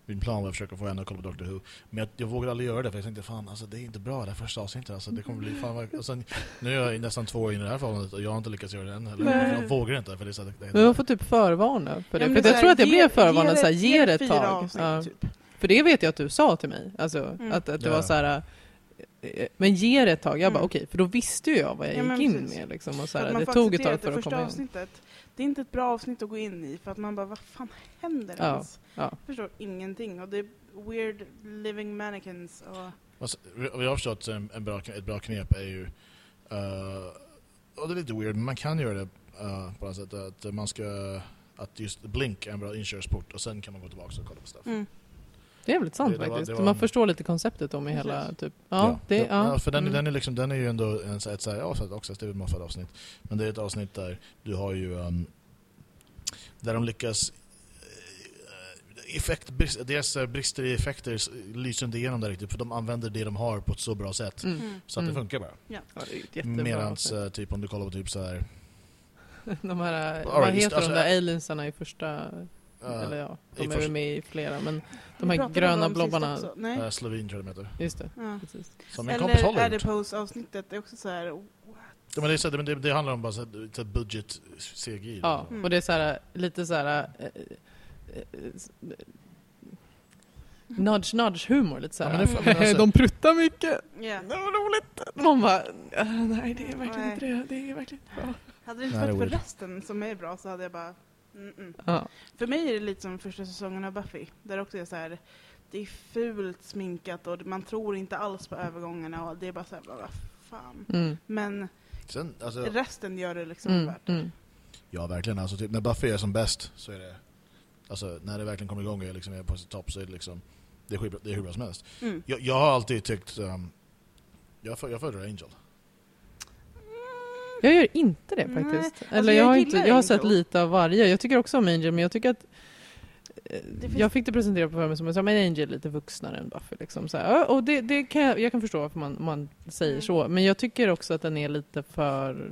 min plan var att försöka få henne att kolla på Doctor Who. Men jag, jag vågade aldrig göra det för jag tänkte fan alltså det är inte bra det här första avsnittet alltså, det kommer bli fan vad, sen, Nu är jag nästan två år in i det här förhållandet och jag har inte lyckats göra det än heller. Nej. Jag vågar inte för det är så att det, Men man får typ förvarna för det. Ja, för det jag så tror här, att jag ge- blev förvarnad det- ge det ett tag. avsnitt, Ja. typ. För det vet jag att du sa till mig. Alltså, Mm. att, att det Ja. var så här. Eh, Men ge det ett tag. Jag bara Mm. okej, för då visste ju jag vad jag Ja, gick in med. Liksom, och så här, det tog ett tag för det att komma in. avsnittet, det är inte ett bra avsnitt att gå in i, för att man bara, vad fan händer Ja, ens? ja. Jag förstår ingenting, och det är weird living mannequins och... Alltså, jag har förstått en, en bra, ett bra knep är ju, eh, och det är lite weird, men man kan göra det eh, på något sätt att man ska, att just Blink är en bra inkörsport och sen kan man gå tillbaka och kolla på stuff. Mm. Det är väldigt sant Det- det var- faktiskt. det var- Man förstår lite konceptet om i Precis. hela typ. Ja, det, ja. ja, för den, Mm. den, är liksom, den är ju ändå en, så- ett så här, ja, så- också ett David Moffat avsnitt. Men det är ett avsnitt där du har ju, um, där de lyckas eh, effekt, brist, deras eh, brister i effekter lyser inte igenom där riktigt för de använder det de har på ett så bra sätt Mm. Mm. så att Mm. det funkar bara. Ja, Medans avsnitt. eh, typ om du kollar på typ så här *laughs* De här, All vad right, heter alltså, de där äh, aliensarna i första, eller ja, de är väl med i flera, men de här gröna blobbarna. Nej. eh, Slovin tror jag de heter. just det, Ja. precis. Som min kompis Eller det är också så här. what? Ja, men det, är så, men det, det handlar om bara så här, så här budget CGI. Ja, Mm. och det är så här, lite så här, eh, eh, nudge nudge humor lite så Ja, här. men alltså- *laughs* de pruttar mycket, Ja. det var roligt. Man bara, "Ah, nej det är verkligen Nej. inte det, det är verkligen inte bra. Hade det inte varit för resten som är bra så hade jag bara... Ja. För mig är det lite som första säsongen av Buffy. Där också är så här, det är fult sminkat och man tror inte alls på övergångarna och det är bara så här, vad fan. Mm. Men Sen, alltså, resten gör det liksom Mm. värt. Mm. Ja, verkligen. Alltså, typ, när Buffy är som bäst så är det... Alltså, när det verkligen kommer igång och är liksom är på sitt topp så är det liksom... Det är, skitbra- det är hur bra som helst. Mm. Jag, jag har alltid tyckt... Um, jag, för, jag föredrar Angel. Jag gör inte det faktiskt. alltså, Eller jag, jag har, inte, jag har sett lite av varje. Jag tycker också om Angel, men jag tycker att eh, finns- Jag fick det presenterat för mig som att Angel är lite vuxnare än Buffy. Liksom, så här. Och det, det kan jag, jag kan förstå varför man, man säger Mm. så. Men jag tycker också att den är lite för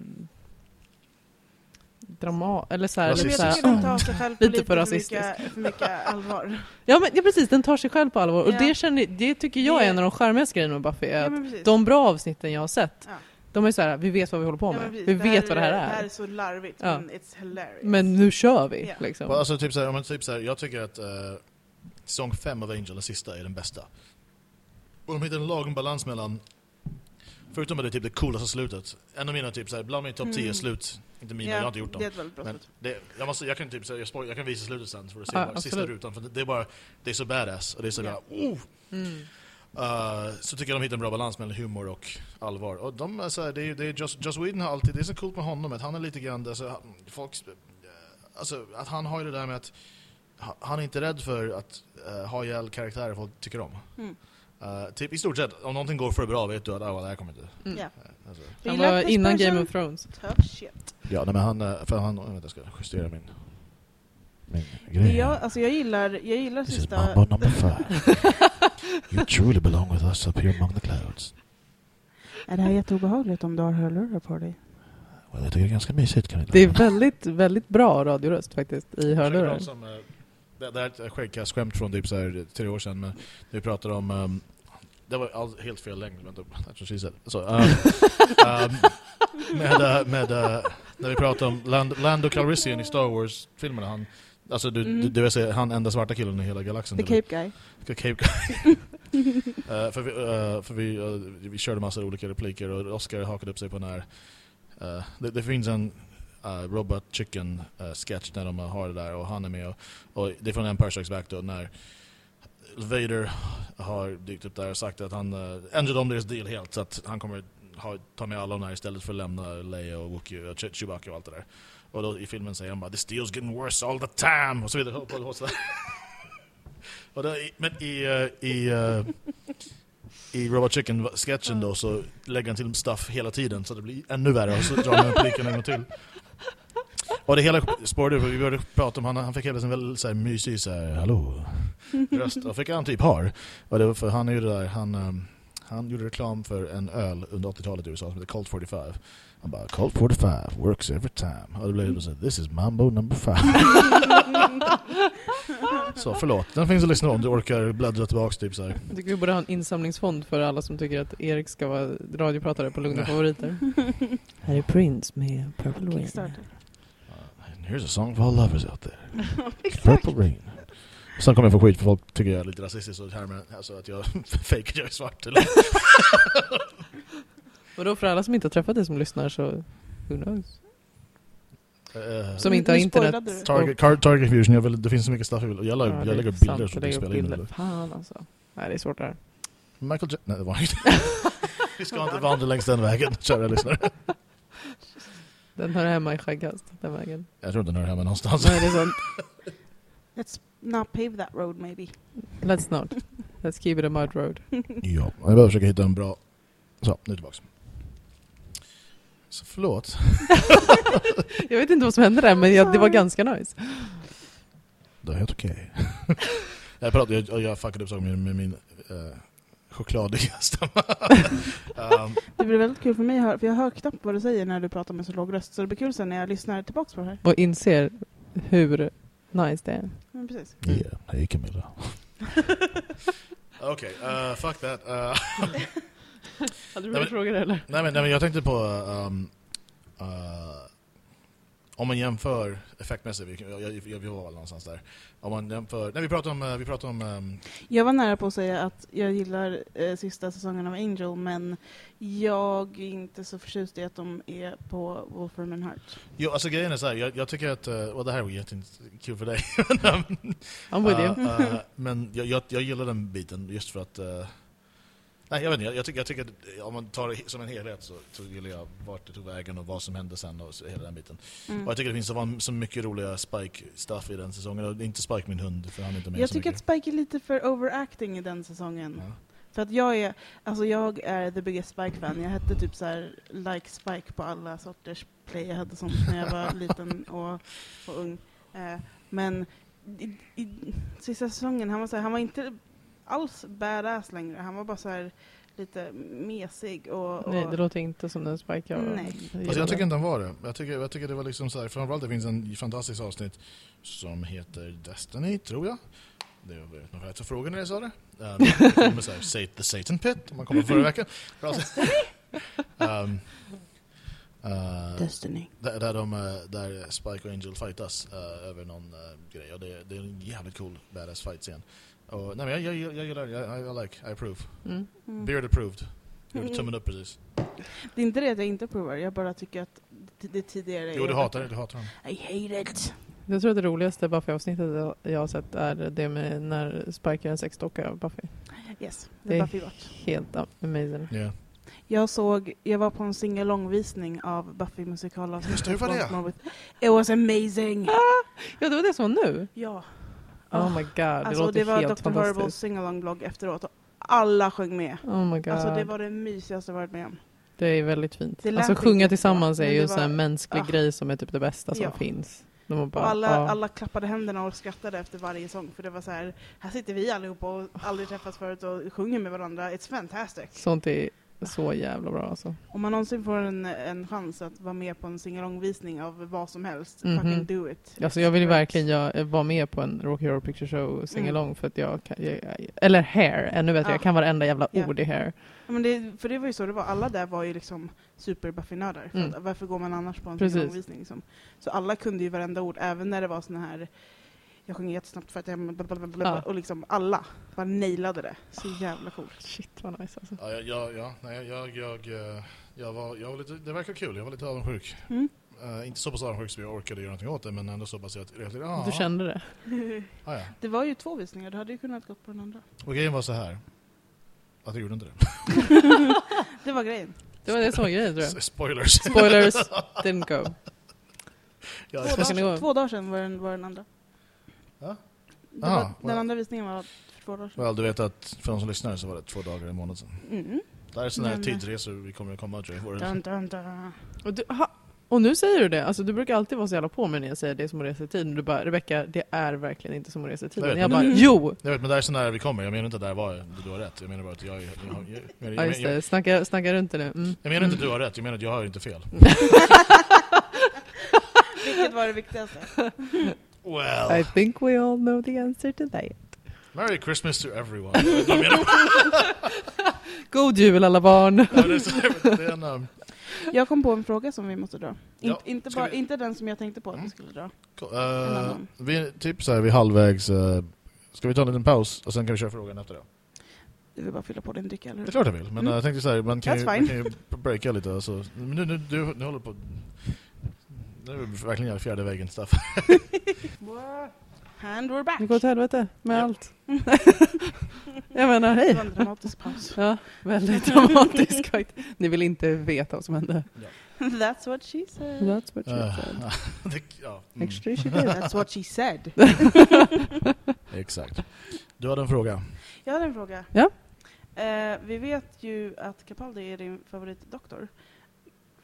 drama eller så här, lite Rasistisk. så här, den tar sig själv på *laughs* Lite för för, mycket, för mycket allvar. *laughs* Ja men ja, precis, den tar sig själv på allvar. Och Ja. det, känner, det tycker jag är en av de charmigaste grejerna med Buffy. Är Ja, att de bra avsnitten jag har sett, Ja. De är så här, vi vet vad vi håller på Ja, med. precis. vi vet vad det här Det här är. är så larvigt, Ja. men it's hilarious. Men nu kör vi. Ja. Liksom. Alltså, typ så här, typ så här, jag tycker att uh, säsong 5 av Angel, den sista, är den bästa. Och de hittar en lagom balans mellan... Förutom att det är typ det coolaste slutet. En av mina typ så här, bland mina topp 10 Mm. slut, inte mina, Ja, jag har inte gjort dem. Det är ett väldigt bra Men slut. det, jag, måste, jag, kan typ, så här, jag, spoil, jag kan visa slutet sen för att se Ja, bara, sista rutan. För det, det är bara, det är så badass och det är så Ja. bara, oh! Mm. Uh, så tycker jag de hittar en bra balans mellan humor och allvar. Och de, är så här, det är, det är Joss, Joss Whedon har alltid, det är så coolt med honom att han är lite grann, alltså, han- folk, eh, alltså att han har ju det där med att ha- han är inte rädd för att uh, ha ihjäl karaktärer folk tycker om. Mm. Uh, typ i stort sett, om någonting går för bra vet du att ah, det här kommer inte. Mm. Eh, Alltså. Han var innan. Game of Thrones. Tough shit. Ja, nej, men han, eh, för han, vänta jag ska justera min, min grej. jag, alltså jag gillar, jag gillar This is sista... *laughs* You truly belong with us up here among the clouds. Är det här jätteobehagligt om du har hörlurar på dig? Well, jag tycker det är ganska mysigt kan Det är väldigt, väldigt bra radioröst faktiskt i hörlurar. Eh, det, det här är ett skäggkastskämt från typ så här, tre år sedan, men vi pratar om... ehm, det var all, helt fel längd, vänta, that's what she said. Så, ehm, *laughs* ehm, med, eh, med, eh, när vi pratar om Land, Lando Calrissian i Star Wars-filmerna, han, Alltså du, Mm. du, du vill han enda svarta killen i hela galaxen? The eller? Cape Guy. The Cape Guy. *laughs* Eh, för vi, eh, för vi, eh, vi körde massa olika repliker och Oscar hakade upp sig på den här... det, det finns en uh, Robot Chicken eh, sketch när de har det där och han är med och, och det är från Empire Strikes Back då när Vader har dykt upp där och sagt att han uh, ändrade om deras deal helt så att han kommer ta med alla de här istället för att lämna Leia och Wookie och Che- Chewbacca och allt det där. Och då i filmen säger han bara 'This deal's getting worse all the time' och så vidare. Och, och, och, så där. *laughs* och då, men i, eh, i, eh, i Robot Chicken-sketchen då så lägger han till stuff hela tiden så det blir ännu värre och så drar han repliken en gång till. Och det hela spårade ur, vi började prata om han, han fick hela sin väldigt så här mysig så här, hallå röst. Och fick han typ har. Och det var för han är ju det där, han, eh, han gjorde reklam för en öl under 80-talet i USA som heter Colt 45. Han bara, Colt 45 works every time. Och det blev så här, this is mambo number five. *laughs* så förlåt, den finns att lyssna om du orkar bläddra tillbaks typ så här. Jag tycker vi borde ha en insamlingsfond för alla som tycker att Erik ska vara radiopratare på Lugna Favoriter. *laughs* Här är Prince med Purple Rain. Uh, here's a song for all lovers out there. *laughs* Purple Rain. Sen kommer jag få skit för folk tycker jag är lite rasistisk och härmar alltså att jag *laughs* fejkar att jag är svart. Eller? *laughs* Vadå för alla som inte har träffat dig som lyssnar så who knows? Eh, Som inte har internet. Target, target Fusion, jag vill, det finns så mycket stuff jag vill. Jag, la, Ja, jag lägger sant, bilder så jag du lägger upp spelar in. bilder. Eller? Fan alltså. Nej det är svårt det här. Michael Jackson, nej det var inte. *laughs* Vi ska inte vandra längs den vägen, kära lyssnare. Den hör hemma i skäggkast, den vägen. Jag tror inte den hör hemma någonstans. Nej det är sant. Let's not pave that road maybe. Let's not. Let's keep it a mud road. *laughs* Ja, jag behöver försöka hitta en bra... Så, nu tillbaks. Så förlåt. *laughs* Jag vet inte vad som hände där men jag, det var ganska nice. Det är helt okej. *laughs* jag, pratade, jag, jag fuckade upp saker med, med min uh, chokladiga stämma. um, Det blir väldigt kul för mig för jag hör knappt vad du säger när du pratar med så låg röst. Så det blir kul sen när jag lyssnar tillbaks på det här. Och inser hur nice det precis. yeah, hej Camilla. Okej, uh, fuck that. Uh, *laughs* Hade Nej, men- frågor eller? nej, men, nej men jag tänkte på... Um, uh, om man jämför effektmässigt, vi, jag, jag, jag, vi var väl någonstans där. Om man jämför... Nej vi pratade om... eh, Vi pratade om um, Jag var nära på att säga att jag gillar eh, sista säsongen av Angel, men jag är inte så förtjust i att de är på Wolfram and Heart. jo, alltså grejen är så här, jag, jag tycker att... Uh, och det här var jättekul för dig. men, I'm with you. Uh, uh, men jag, jag, jag gillar den biten just för att... Uh, nej, jag vet inte. Jag, tycker, jag tycker att om man tar det som en helhet så, så gillar jag vart det tog vägen och vad som hände sen och så, hela den biten. Mm. Och jag tycker det finns så, så mycket roliga Spike-stuff i den säsongen. Och inte Spike min hund, för han är inte med Jag tycker att mycket. Spike är lite för overacting i den säsongen. Ja. För att jag är, alltså jag är the biggest Spike-fan. Jag hette typ så här like Spike på alla sorters play jag hade sånt när jag var *laughs* liten och, och ung. Eh, men i, i sista säsongen, han var, så här, han var inte alls badass längre. Han var bara så här lite mesig och... och Nej, det låter inte som den Spike jag Nej. Fast jag tycker inte han var det. Jag tycker, jag tycker det var liksom så här, framförallt det finns en fantastisk avsnitt som heter Destiny, tror jag. Det jag vet rätt för frågan när jag sa det. Um, det kommer så här, *laughs* The Satan Pit, om man kommer förra veckan. um, uh, Destiny. där, där, de, eh, där Spike och Angel fightas eh, över någon eh, grej. Och det, det är en jävligt cool badass fight scen. Och, nej, men jag, jag, jag, jag gillar jag, I, I like, I approve. Mm. Mm. Beard approved. Jag gjorde Mm. tummen upp precis. Det är inte det att jag inte provar, jag bara tycker att det, det tidigare Jo, du hatar det, du hatar honom. I hate it. Jag tror att det roligaste Buffy-avsnittet jag- jag har sett är det med när Spike är en sexdocka av Buffy. Yes, Det det är Buffy vart. Helt amazing. Yeah. Jag såg, jag var på en singalongvisning av Buffy musikalavsnittet. Just det, hur var det? It was amazing! Ja, det var det som var nu? Ja. Oh my god, det Alltså låter det var helt Dr. Fantastiskt. singalong-blogg efteråt och alla sjöng med. Oh my god. Alltså det var det mysigaste jag varit med om. Det är väldigt fint. Det Alltså sjunga tillsammans är men ju det en var- mänsklig ah. grej som är typ det bästa som Ja. finns. De var bara, Och alla, ja. alla klappade händerna och skrattade efter varje sång. För det var så här, här sitter vi allihopa och aldrig träffats förut och sjunger med varandra. It's fantastic. Sånt är så jävla bra alltså. Om man någonsin får en, en chans att vara med på en singalongvisning av vad som helst, Mhm. fucking do it. Alltså jag vill verkligen jag, vara med på en Rocky Horror Picture Show Mm. along för att jag kan, jag, jag, eller Hair, ännu bättre. Ja. Jag kan varenda jävla Ja. ord i Hair. Ja, men det, för det var ju så det var, alla där var ju liksom super Buffy-nördar. För Mm. Varför går man annars på en singalongvisning? Liksom? Så alla kunde ju varenda ord, även när det var såna här jag sjunger jättesnabbt för att jag... blablabla, Ja. Och liksom alla bara nailade det. Så jävla coolt. Shit vad nice alltså. Ja, jag, ja, nej, jag, jag, eh, jag, var, jag var lite, det verkar kul, jag var lite avundsjuk. Mm. Eh, inte så pass avundsjuk så jag orkade göra någonting åt det, men ändå så pass att jag... Ja, Du kände det? Ah, ja. Det var ju två visningar, du hade ju kunnat gått på den andra. Och grejen var så här. Att jag gjorde inte det. *laughs* Det var grejen. Det var det som var grejen tror jag. Spoilers. Spoilers, *laughs* didn't go. Ja, Två dagar, två dagar sedan var den, var den andra. Det Aha, var, well. den andra visningen var för två dagar sedan. Well, du vet att för de som lyssnar så var det två dagar i månaden sedan. Mm. Det här är sådana här Men- tidsresor vi kommer att komma jag. Dun, dun, dun. Och, du, ha, och nu säger du det, alltså du brukar alltid vara så jävla på mig när jag säger det är som att resa i tiden. Du bara, Rebecka, det är verkligen inte som att resa i Jag tiden. vet, Jag, men bara, jo! Jag vet, men det här är så nära vi kommer. Jag menar inte att det här var, du har rätt. Jag menar bara att jag... jag, jag, jag, jag, Ja jag, just jag, det, snacka, snacka runt det nu. Mm. jag menar inte att du har rätt, jag menar att jag har inte fel. *laughs* Vilket var det viktigaste? *laughs* Well, I think we all know the answer to that. Merry Christmas to everyone. *laughs* God jul alla barn! Ja, det är så- det är en, um, Jag kom på en fråga som vi måste dra. Ja, Inte, bara, vi- inte den som jag tänkte på att vi Mm. skulle dra. cool. En Eh, vi typ så här, vi är halvvägs. eh, ska vi ta en liten paus och sen kan vi köra frågan efter det? Du vill bara fylla på din dryck, eller Det är hur? klart jag vill, men Mm. eh, jag tänkte så här, man kan, ju, man kan ju breaka lite. och Så. Men nu, nu, du, nu håller på... Nu är vi verkligen jävla fjärde väggen stuff. *laughs* And we're back! Det går åt helvete med Ja. allt. *laughs* jag menar, Det hej! var en dramatisk paus. Ja, väldigt dramatiskt faktiskt. Ni vill inte veta vad som hände. *laughs* That's what she said. That's what she Eh, said. det, ja, mm, Actually she did. That's what she said. exakt. Du hade en fråga. Jag hade en fråga. Ja. Eh, vi vet ju att Capaldi är din favoritdoktor.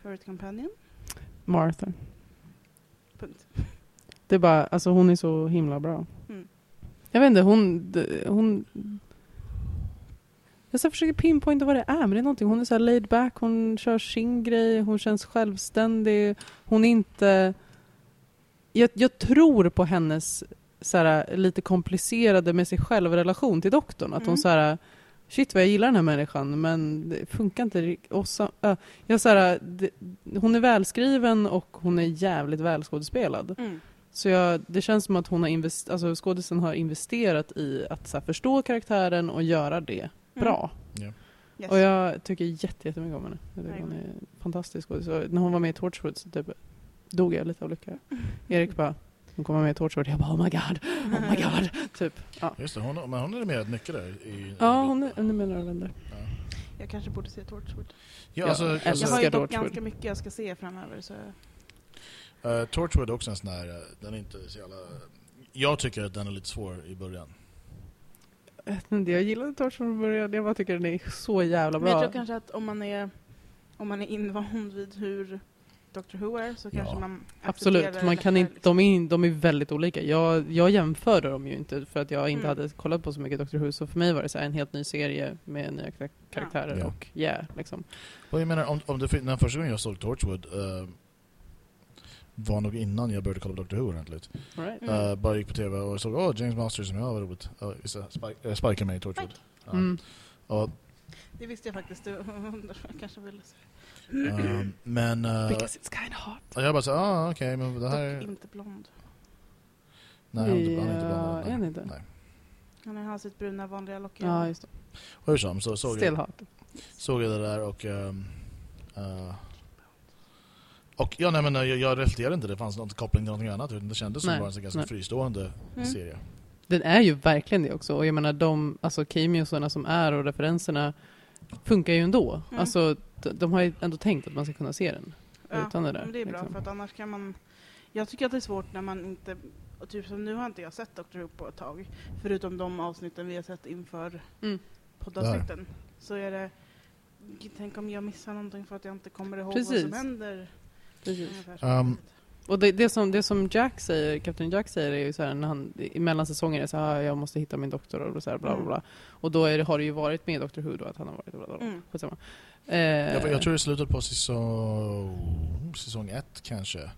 Favorite companion? Martha. Punkt. Det är bara, alltså hon är så himla bra. Mm. Jag vet inte, hon... hon jag så försöker pinpointa vad det är, men det är någonting. Hon är så laid back, hon kör sin grej, hon känns självständig. Hon är inte... Jag, jag tror på hennes så här, lite komplicerade med sig själv-relation till doktorn. Att Mm. hon så här... Shit vad jag gillar den här människan, men det funkar inte riktigt. Äh, jag så här, det, hon är välskriven och hon är jävligt välskådespelad. Mm. Så jag, det känns som att hon har invest, alltså skådisen har investerat i att så här, förstå karaktären och göra det bra. Yes. Och jag tycker jätte- jättemycket om henne. Jag tycker hon är fantastisk skådis. När hon var med i Torchwood så typ dog jag lite av lycka. *laughs* Erik bara, hon kommer med Torchwood. Jag bara oh my god, oh my god. typ. Ja, Just det, hon, men hon är med rätt mycket där. I, ja i, hon är en av mina vänner. Ja. Jag kanske borde se Torchwood. Ja, alltså, Jag alltså, Jag har ju dock Torchwood. ganska mycket jag ska se framöver. Så eh, Torchwood är också en sån här, eh, den är inte så jävla... Jag tycker att den är lite svår i början. Jag vet inte, Jag gillade Torchwood från början. Jag bara tycker den är så jävla Men jag bra. tror kanske att om man är, om man är invand vid hur Doctor Who är så kanske Ja. man Absolut, man kan inte, liksom. de, är, de är väldigt olika. Jag, jag jämförde dem ju inte för att jag inte Mm. hade kollat på så mycket Doctor Who. Så för mig var det så här en helt ny serie med nya kar- karaktärer Ja. och yeah, liksom. Och jag menar, om, om det, den första gången jag såg Torchwood eh, var nog innan jag började kolla på Doctor Who ordentligt. All right. Mm. Eh, bara gick på tv och såg åh, James Masters som jag var roligt. Uh, Spike, uh, är med i Torchwood. Ja. Mm. Och, Det visste jag faktiskt. Du *laughs* kanske ville se. Eh, men uh, Because it's kind of hot. jag bara så ah, okej, men det här... Dock inte blond. Nej, han är inte, han är inte Ja, blandad. är han inte? Nej. Han har sitt bruna vanliga lock. Ja, just det. Och hur som, så såg Still jag, hot. såg jag det där och... ehm, eh, och ja, nej, men eh, jag, jag reflekterade inte, det fanns någon koppling till någonting annat. utan Det kändes som Nej, bara en ganska nej. fristående Mm. serie. Den är ju verkligen det också. Och jag menar de alltså cameosarna som är och referenserna funkar ju ändå. Mm. Alltså de, har ju ändå tänkt att man ska kunna se den. Ja, utan det där, men det är bra liksom. för att annars kan man... Jag tycker att det är svårt när man inte... Och typ som nu har inte jag sett Doctor Who på ett tag. Förutom de avsnitten vi har sett inför Mm. poddavsnitten. Så är det... Tänk om jag missar någonting för att jag inte kommer ihåg vad Precis. som händer. Precis. Um, Och det, det, som, det som Jack säger, Captain Jack säger är ju så här när han i mellan säsonger är så här, "Ah, jag måste hitta min doktor och så här, bla bla Mm. bla. Och då är det, har det ju varit med Doctor Who då att han har varit bla bla bla. Mm. Eh, jag, jag tror det slutet på säsong, säsong ett kanske.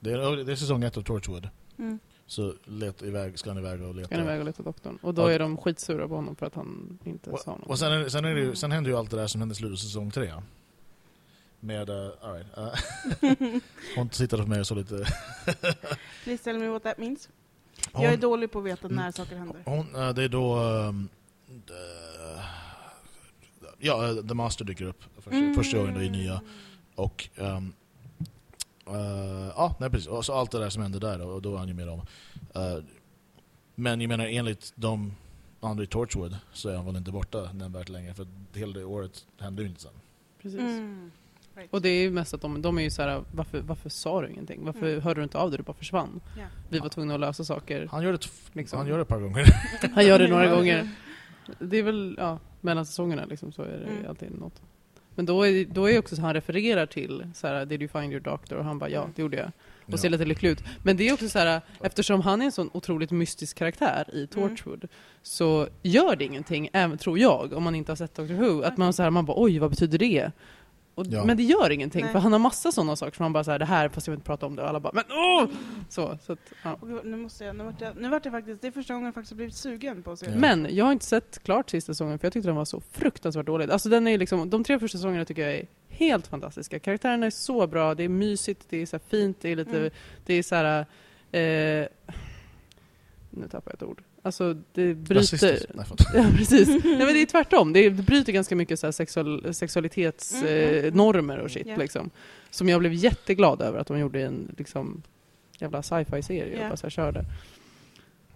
Det är, det är säsong ett av Torchwood. Mm. Så let iväg, ska han iväg och leta. Ska han iväg och leta doktorn. Och då Och- är de skitsura på honom för att han inte sa Och, något. och sen, är, sen, är det, ju- Mm. sen händer ju allt det där som hände i slutet av säsong tre. Med, uh, all right, uh, *laughs* hon tittade på mig och så lite... *laughs* Please tell me what that means. Jag är Hon, dålig på att veta Mm. när saker händer. hon, eh, det är då... eh, ja, The Master dyker upp första, Mm. första gången då i nya. Och... ehm, eh, ja, nej precis. Och så allt det där som händer där då, och då är han ju med om. Eh, men jag menar enligt de andra i Torchwood så är han väl inte borta nämnvärt länge för hela det året hände ju inte sen. Precis. Mm. Right. Och det är ju mest att de, de är ju så här, varför, varför sa du ingenting? Varför Mm. hörde du inte av dig? Du bara försvann. Ja. Vi var tvungna att lösa saker. Han gör det, Liksom. han gör det ett par gånger. Han gör det några *laughs* gånger. Det är väl, ja, mellan säsongerna liksom så är det Mm. alltid något. Men då är, då är också så han refererar till så här, did you find your doctor? Och han bara, ja, Mm. det gjorde jag. Ja. Och ser lite lycklig ut. Men det är också så här, eftersom han är en sån otroligt mystisk karaktär i Torchwood, så gör det ingenting, även, tror jag, om man inte har sett Doctor Who. Att man, så här, man bara, oj, vad betyder det? Och, Ja. Men det gör ingenting, Nej. för han har massa sådana saker som man bara här, det här, fast jag vill inte prata om det. Och alla bara, men åh! Så, så att, ja. Och nu måste jag, nu vart jag, nu vart jag faktiskt, det är första gången jag faktiskt har blivit sugen på att se Ja. Men jag har inte sett klart sista säsongen för jag tyckte den var så fruktansvärt dålig. Alltså den är liksom, de tre första säsongerna tycker jag är helt fantastiska. Karaktärerna är så bra, det är mysigt, det är så här fint, det är lite, Mm. det är så här. Eh, nu tappar jag ett ord. Alltså det bryter... Nej. *laughs* Ja, precis. *laughs* Nej, men det är tvärtom. Det, bryter ganska mycket så här sexual, sexualitetsnormer Mm, eh, normer och shit. Ja. Liksom. Som jag blev jätteglad över att de gjorde i en liksom, jävla sci-fi-serie. Ja. och bara så här, körde.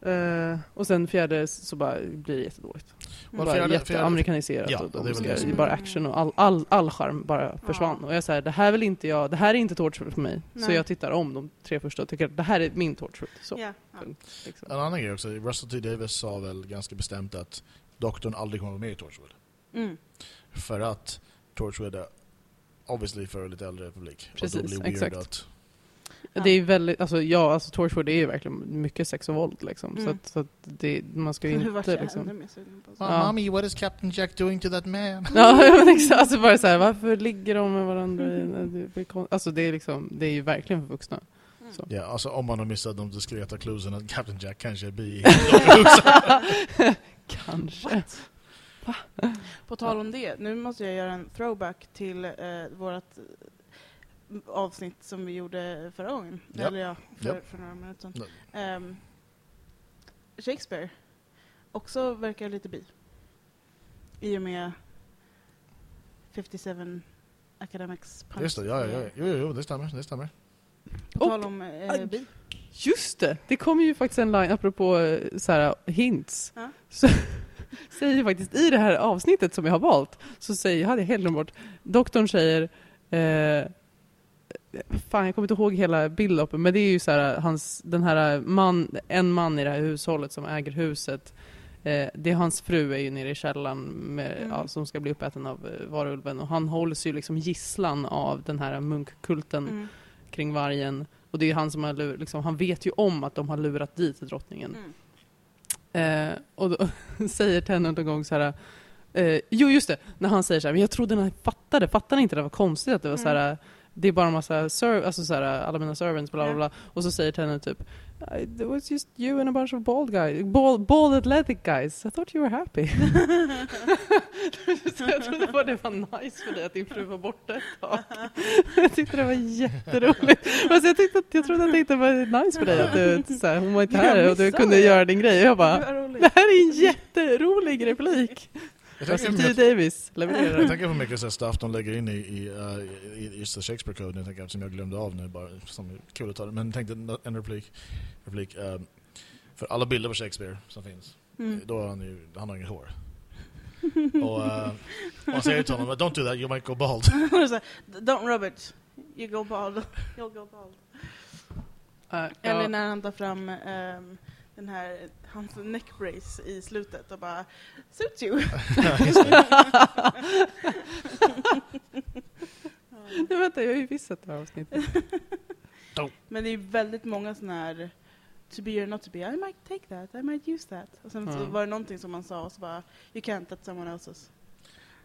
Eh, och sen fjärde så bara blir det jättedåligt. Mm. bara fjärde- jätteamerikaniserat. Ja, och de ska, det bara action och all, all, all charm bara försvann. Ja. Och jag säger det här vill inte jag, det här är inte Torchwood för mig. Så Nej. jag tittar om de tre första och tycker att det här är min Torchwood. Så, Ja. liksom. En annan grej också, Russell T Davis sa väl ganska bestämt att doktorn aldrig kommer med i Torchwood. Mm. För att Torchwood är obviously för lite äldre publik. och Precis, då blir weird exakt. att... Ja. Det är väldigt, alltså ja, alltså Torchwood är ju verkligen mycket sex och våld liksom. Så Mm. att, så att det, man ska ju inte liksom... Ja. Mommy, what is Captain Jack doing to that man? *laughs* Ja, men exakt. Alltså bara så här, varför ligger de med varandra? kon- Alltså det är liksom, det är ju verkligen för vuxna. Mm. Så. Ja, alltså om man har missat de diskreta cluesen att Captain Jack kanske är bi. *laughs* *laughs* Kanske. På tal om det, nu måste jag göra en throwback till eh, vårt avsnitt som vi gjorde förra gången. Ja. Eller ja, för, Ja. för några minuter sedan. Ehm, Shakespeare också verkar lite bi. I och med 57 Academics Punch. Just det, ja, ja, ja. Jo, jo, jo, det stämmer. Det stämmer. På Och- tal om eh, bi. Just det! Det kommer ju faktiskt en line, apropå eh, så här, hints. Ja. Så, *laughs* säger faktiskt i det här avsnittet som jag har valt, så säger, jag hade helt glömt bort, doktorn säger eh, Fan, jag kommer inte ihåg hela bilden, men det är ju så här, hans, den här man, en man i det här hushållet som äger huset. Eh, det är hans fru är ju nere i källaren med, Mm. ja, som ska bli uppäten av eh, varulven och han hålls ju liksom gisslan av den här munkkulten Mm. kring vargen. Och det är han som har lur, liksom, han vet ju om att de har lurat dit drottningen. Mm. Eh, och då *laughs* säger Tennant en gång så här. Eh, jo just det, när han säger så här, men jag trodde han fattade, fattade inte det var konstigt att det var så här. Det är bara en massa, serv, alltså så här, alla mina servants, bla bla bla. Och så säger Tennant typ, it was just you and a bunch of bald guys, bald, bald athletic guys. I thought you were happy. *laughs* jag trodde bara det var nice för dig att din fru var borta ett tag. *laughs* jag tyckte det var jätteroligt. Alltså jag, tyckte att, jag trodde att det var nice för dig att du, så här, hon var inte här och du kunde det. göra din grej. Jag bara, det här är en jätterolig replik. Russell T Davis levererar. jag tänker på mycket så stuff de lägger in i, i, uh, i just Shakespeare Code, jag tänker, som jag glömde av nu bara, som är kul att ta det. Men jag tänkte en- replik. replik um, för alla bilder på Shakespeare som finns, Mm. då har han ju, han har inget hår. och uh, man säger till honom, don't do that, you might go bald. *laughs* Don't rub it. You go bald. You'll go bald. Uh, Eller när han tar fram ehm, den här, hans neckbrace i slutet och bara Suits you. *laughs* *laughs* Nej, vänta, jag har ju visst sett det här avsnittet. Men det är väldigt många sådana här To be or not to be, I might take that, I might use that. Och sen så Mm. var det någonting som man sa och så bara You can't, that's someone else's.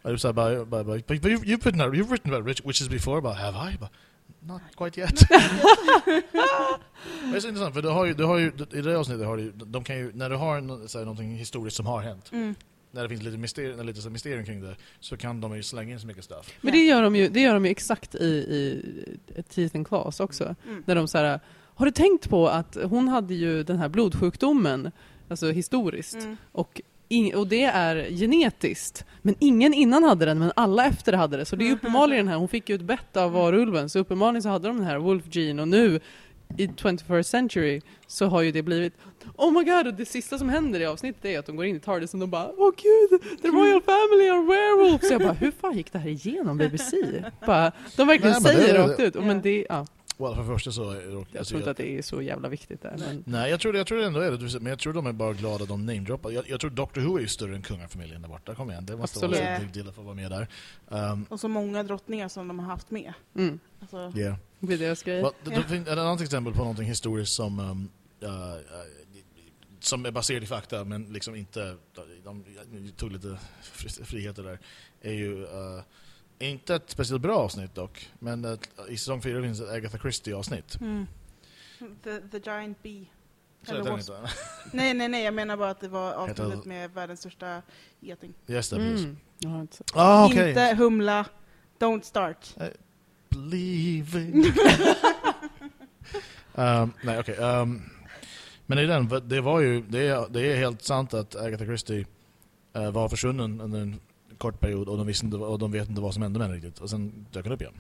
I was like, but, but, but, but you've, you've, written, you've written about rich, witches before, but have I? But not quite yet. *laughs* *laughs* det är så intressant, för du har ju, du har ju, i det avsnittet har du, ju- de kan ju, när du har en, så här, någonting historiskt som har hänt, Mm. när det finns lite mysterium, lite så mysterium kring det, så kan de ju slänga in så mycket stuff. Men det gör de ju, det gör de ju exakt i, i Teeth and Claws också. Mm. När de så här, har du tänkt på att hon hade ju den här blodsjukdomen, alltså historiskt, Mm. och, ing- och det är genetiskt. Men ingen innan hade den, men alla efter hade det. Så det är Mhm. uppenbarligen den här, hon fick ju ett bett av varulven, så uppenbarligen så hade de den här Wolf Gene och nu i 21st century så har ju det blivit Oh my god, och det sista som händer i avsnittet är att de går in i TARDIS och de bara Åh gud, the royal family are werewolves! Så jag bara, hur fan gick det här igenom BBC? Bara, de verkligen Nej, säger det- rakt ut. Och Men det, ja, Well, för första så... jag alltså, tror inte att det är så jävla viktigt där. Men, Nej, jag tror, jag tror det ändå är det. Men jag tror de är bara glada att de namedroppar. Jag, jag tror Doctor Who är ju större än kungafamiljen där borta. Kom igen, det måste Absolut. vara en big deal att få vara med där. Um, Och så många drottningar som de har haft med. mm, Alltså, yeah. det är deras grej. Well, ett annat exempel på någonting historiskt som, um, uh, uh, som är baserat i fakta, men liksom inte... De, de tog lite fri- friheter där. Är ju uh, inte ett speciellt bra avsnitt dock, men uh, i säsong 4 finns ett Agatha Christie-avsnitt. mm. the, the Giant Bee. Så heter den inte? *laughs* Nej, nej, nej, jag menar bara att det var avsnittet med världens största geting. Yes. Mm. Inte. Ah, okej. Inte humla, don't start. Believing. *laughs* um, nej, okej. um, men i den, det var ju, det är, det är helt sant att Agatha Christie eh, var försvunnen under en kort period och de, visste inte, och de vet inte vad som hände med henne riktigt. Och sen dök hon upp igen.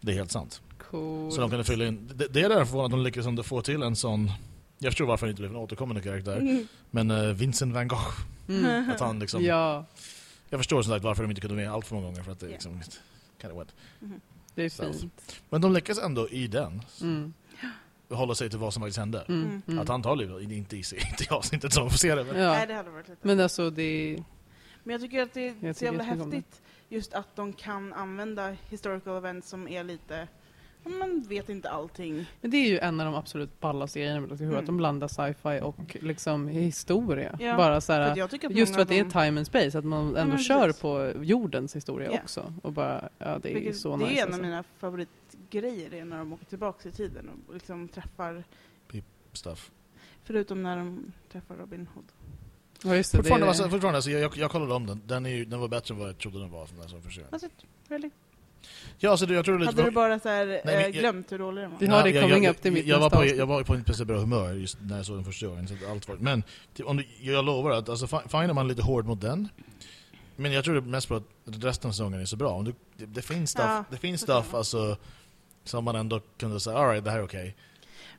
Det är helt sant. Cool. Så de kunde fylla in, det, det är därför att de lyckades ändå få till en sån, jag förstår varför det inte blev en återkommande karaktär, Mm. men uh, Vincent van Gogh, Mm. *laughs* att han liksom, Ja, jag förstår som sagt varför de inte kunde med allt för många gånger för att det är liksom kind of wet. det är Så. fint. Men de lyckas ändå i den Mm. hålla sig till vad som faktiskt hände. Mm. Mm. Mm. Att han tar livet, inte i, *laughs* inte i avsnittet som får se det. Men. Nej, Ja. det hade varit lite. Men alltså det Men jag tycker att det är så jävla häftigt just att de kan använda historical events som är lite, man vet inte allting. Men det är ju en av de absolut ballaste grejerna med Doctor Who, Mm. att de blandar sci-fi och liksom historia. Ja, Bara så För här, att just för att det är time and space, att man ändå men kör precis. på jordens historia Ja. också. Och bara, ja det är vilket- så det nice. är en alltså. av mina favoritgrejer, det är när de åker tillbaka i tiden och liksom träffar, Stuff. förutom när de träffar Robin Hood. Ja, just det, Fortfarande, det alltså, fortfarande alltså, jag, jag, jag kollade om den. Den, är den var bättre än vad jag trodde den var. Från den som. Alltså, really? Ja, alltså, jag tror lite... Hade du bara så här, men eh, jag- glömt hur dålig den var? Vi har det jag, coming jag, up till mitt jag, var på, jag var på inte speciellt bra humör just när jag såg den första gången. Så allt var, men typ, om du, jag lovar att alltså, fi- fine är man lite hård mot den. Men jag tror det mest på att resten av säsongen är så bra. Om du, det, det finns stuff, Ja, det finns stuff alltså, som man ändå kunde säga, alright det här är okej.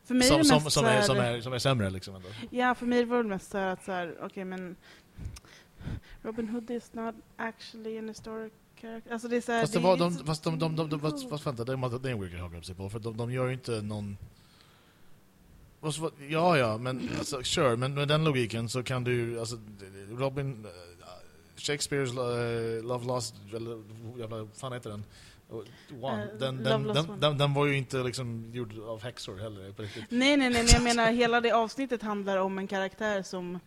För mig är Som, det som, som, är, som, är, som är sämre liksom. Ändå. Ja, för mig var det mest så här att så här, okej men Robin Hood is not actually an historic character. Alltså det är så här, Fast, det var, är de, fast, de, de, de, de, fast, fast vänta, det är, är en weird haka upp sig på. För de, de gör ju inte någon... Vad Ja, ja, men alltså, sure, men med den logiken så kan du alltså, Robin... eh, Shakespeares eh, Love Lost, eller jävla fan heter den? One. Eh, Den, den, den, den, den var ju inte liksom gjord av häxor heller på riktigt. Nej, nej, nej, men jag menar hela det avsnittet handlar om en karaktär som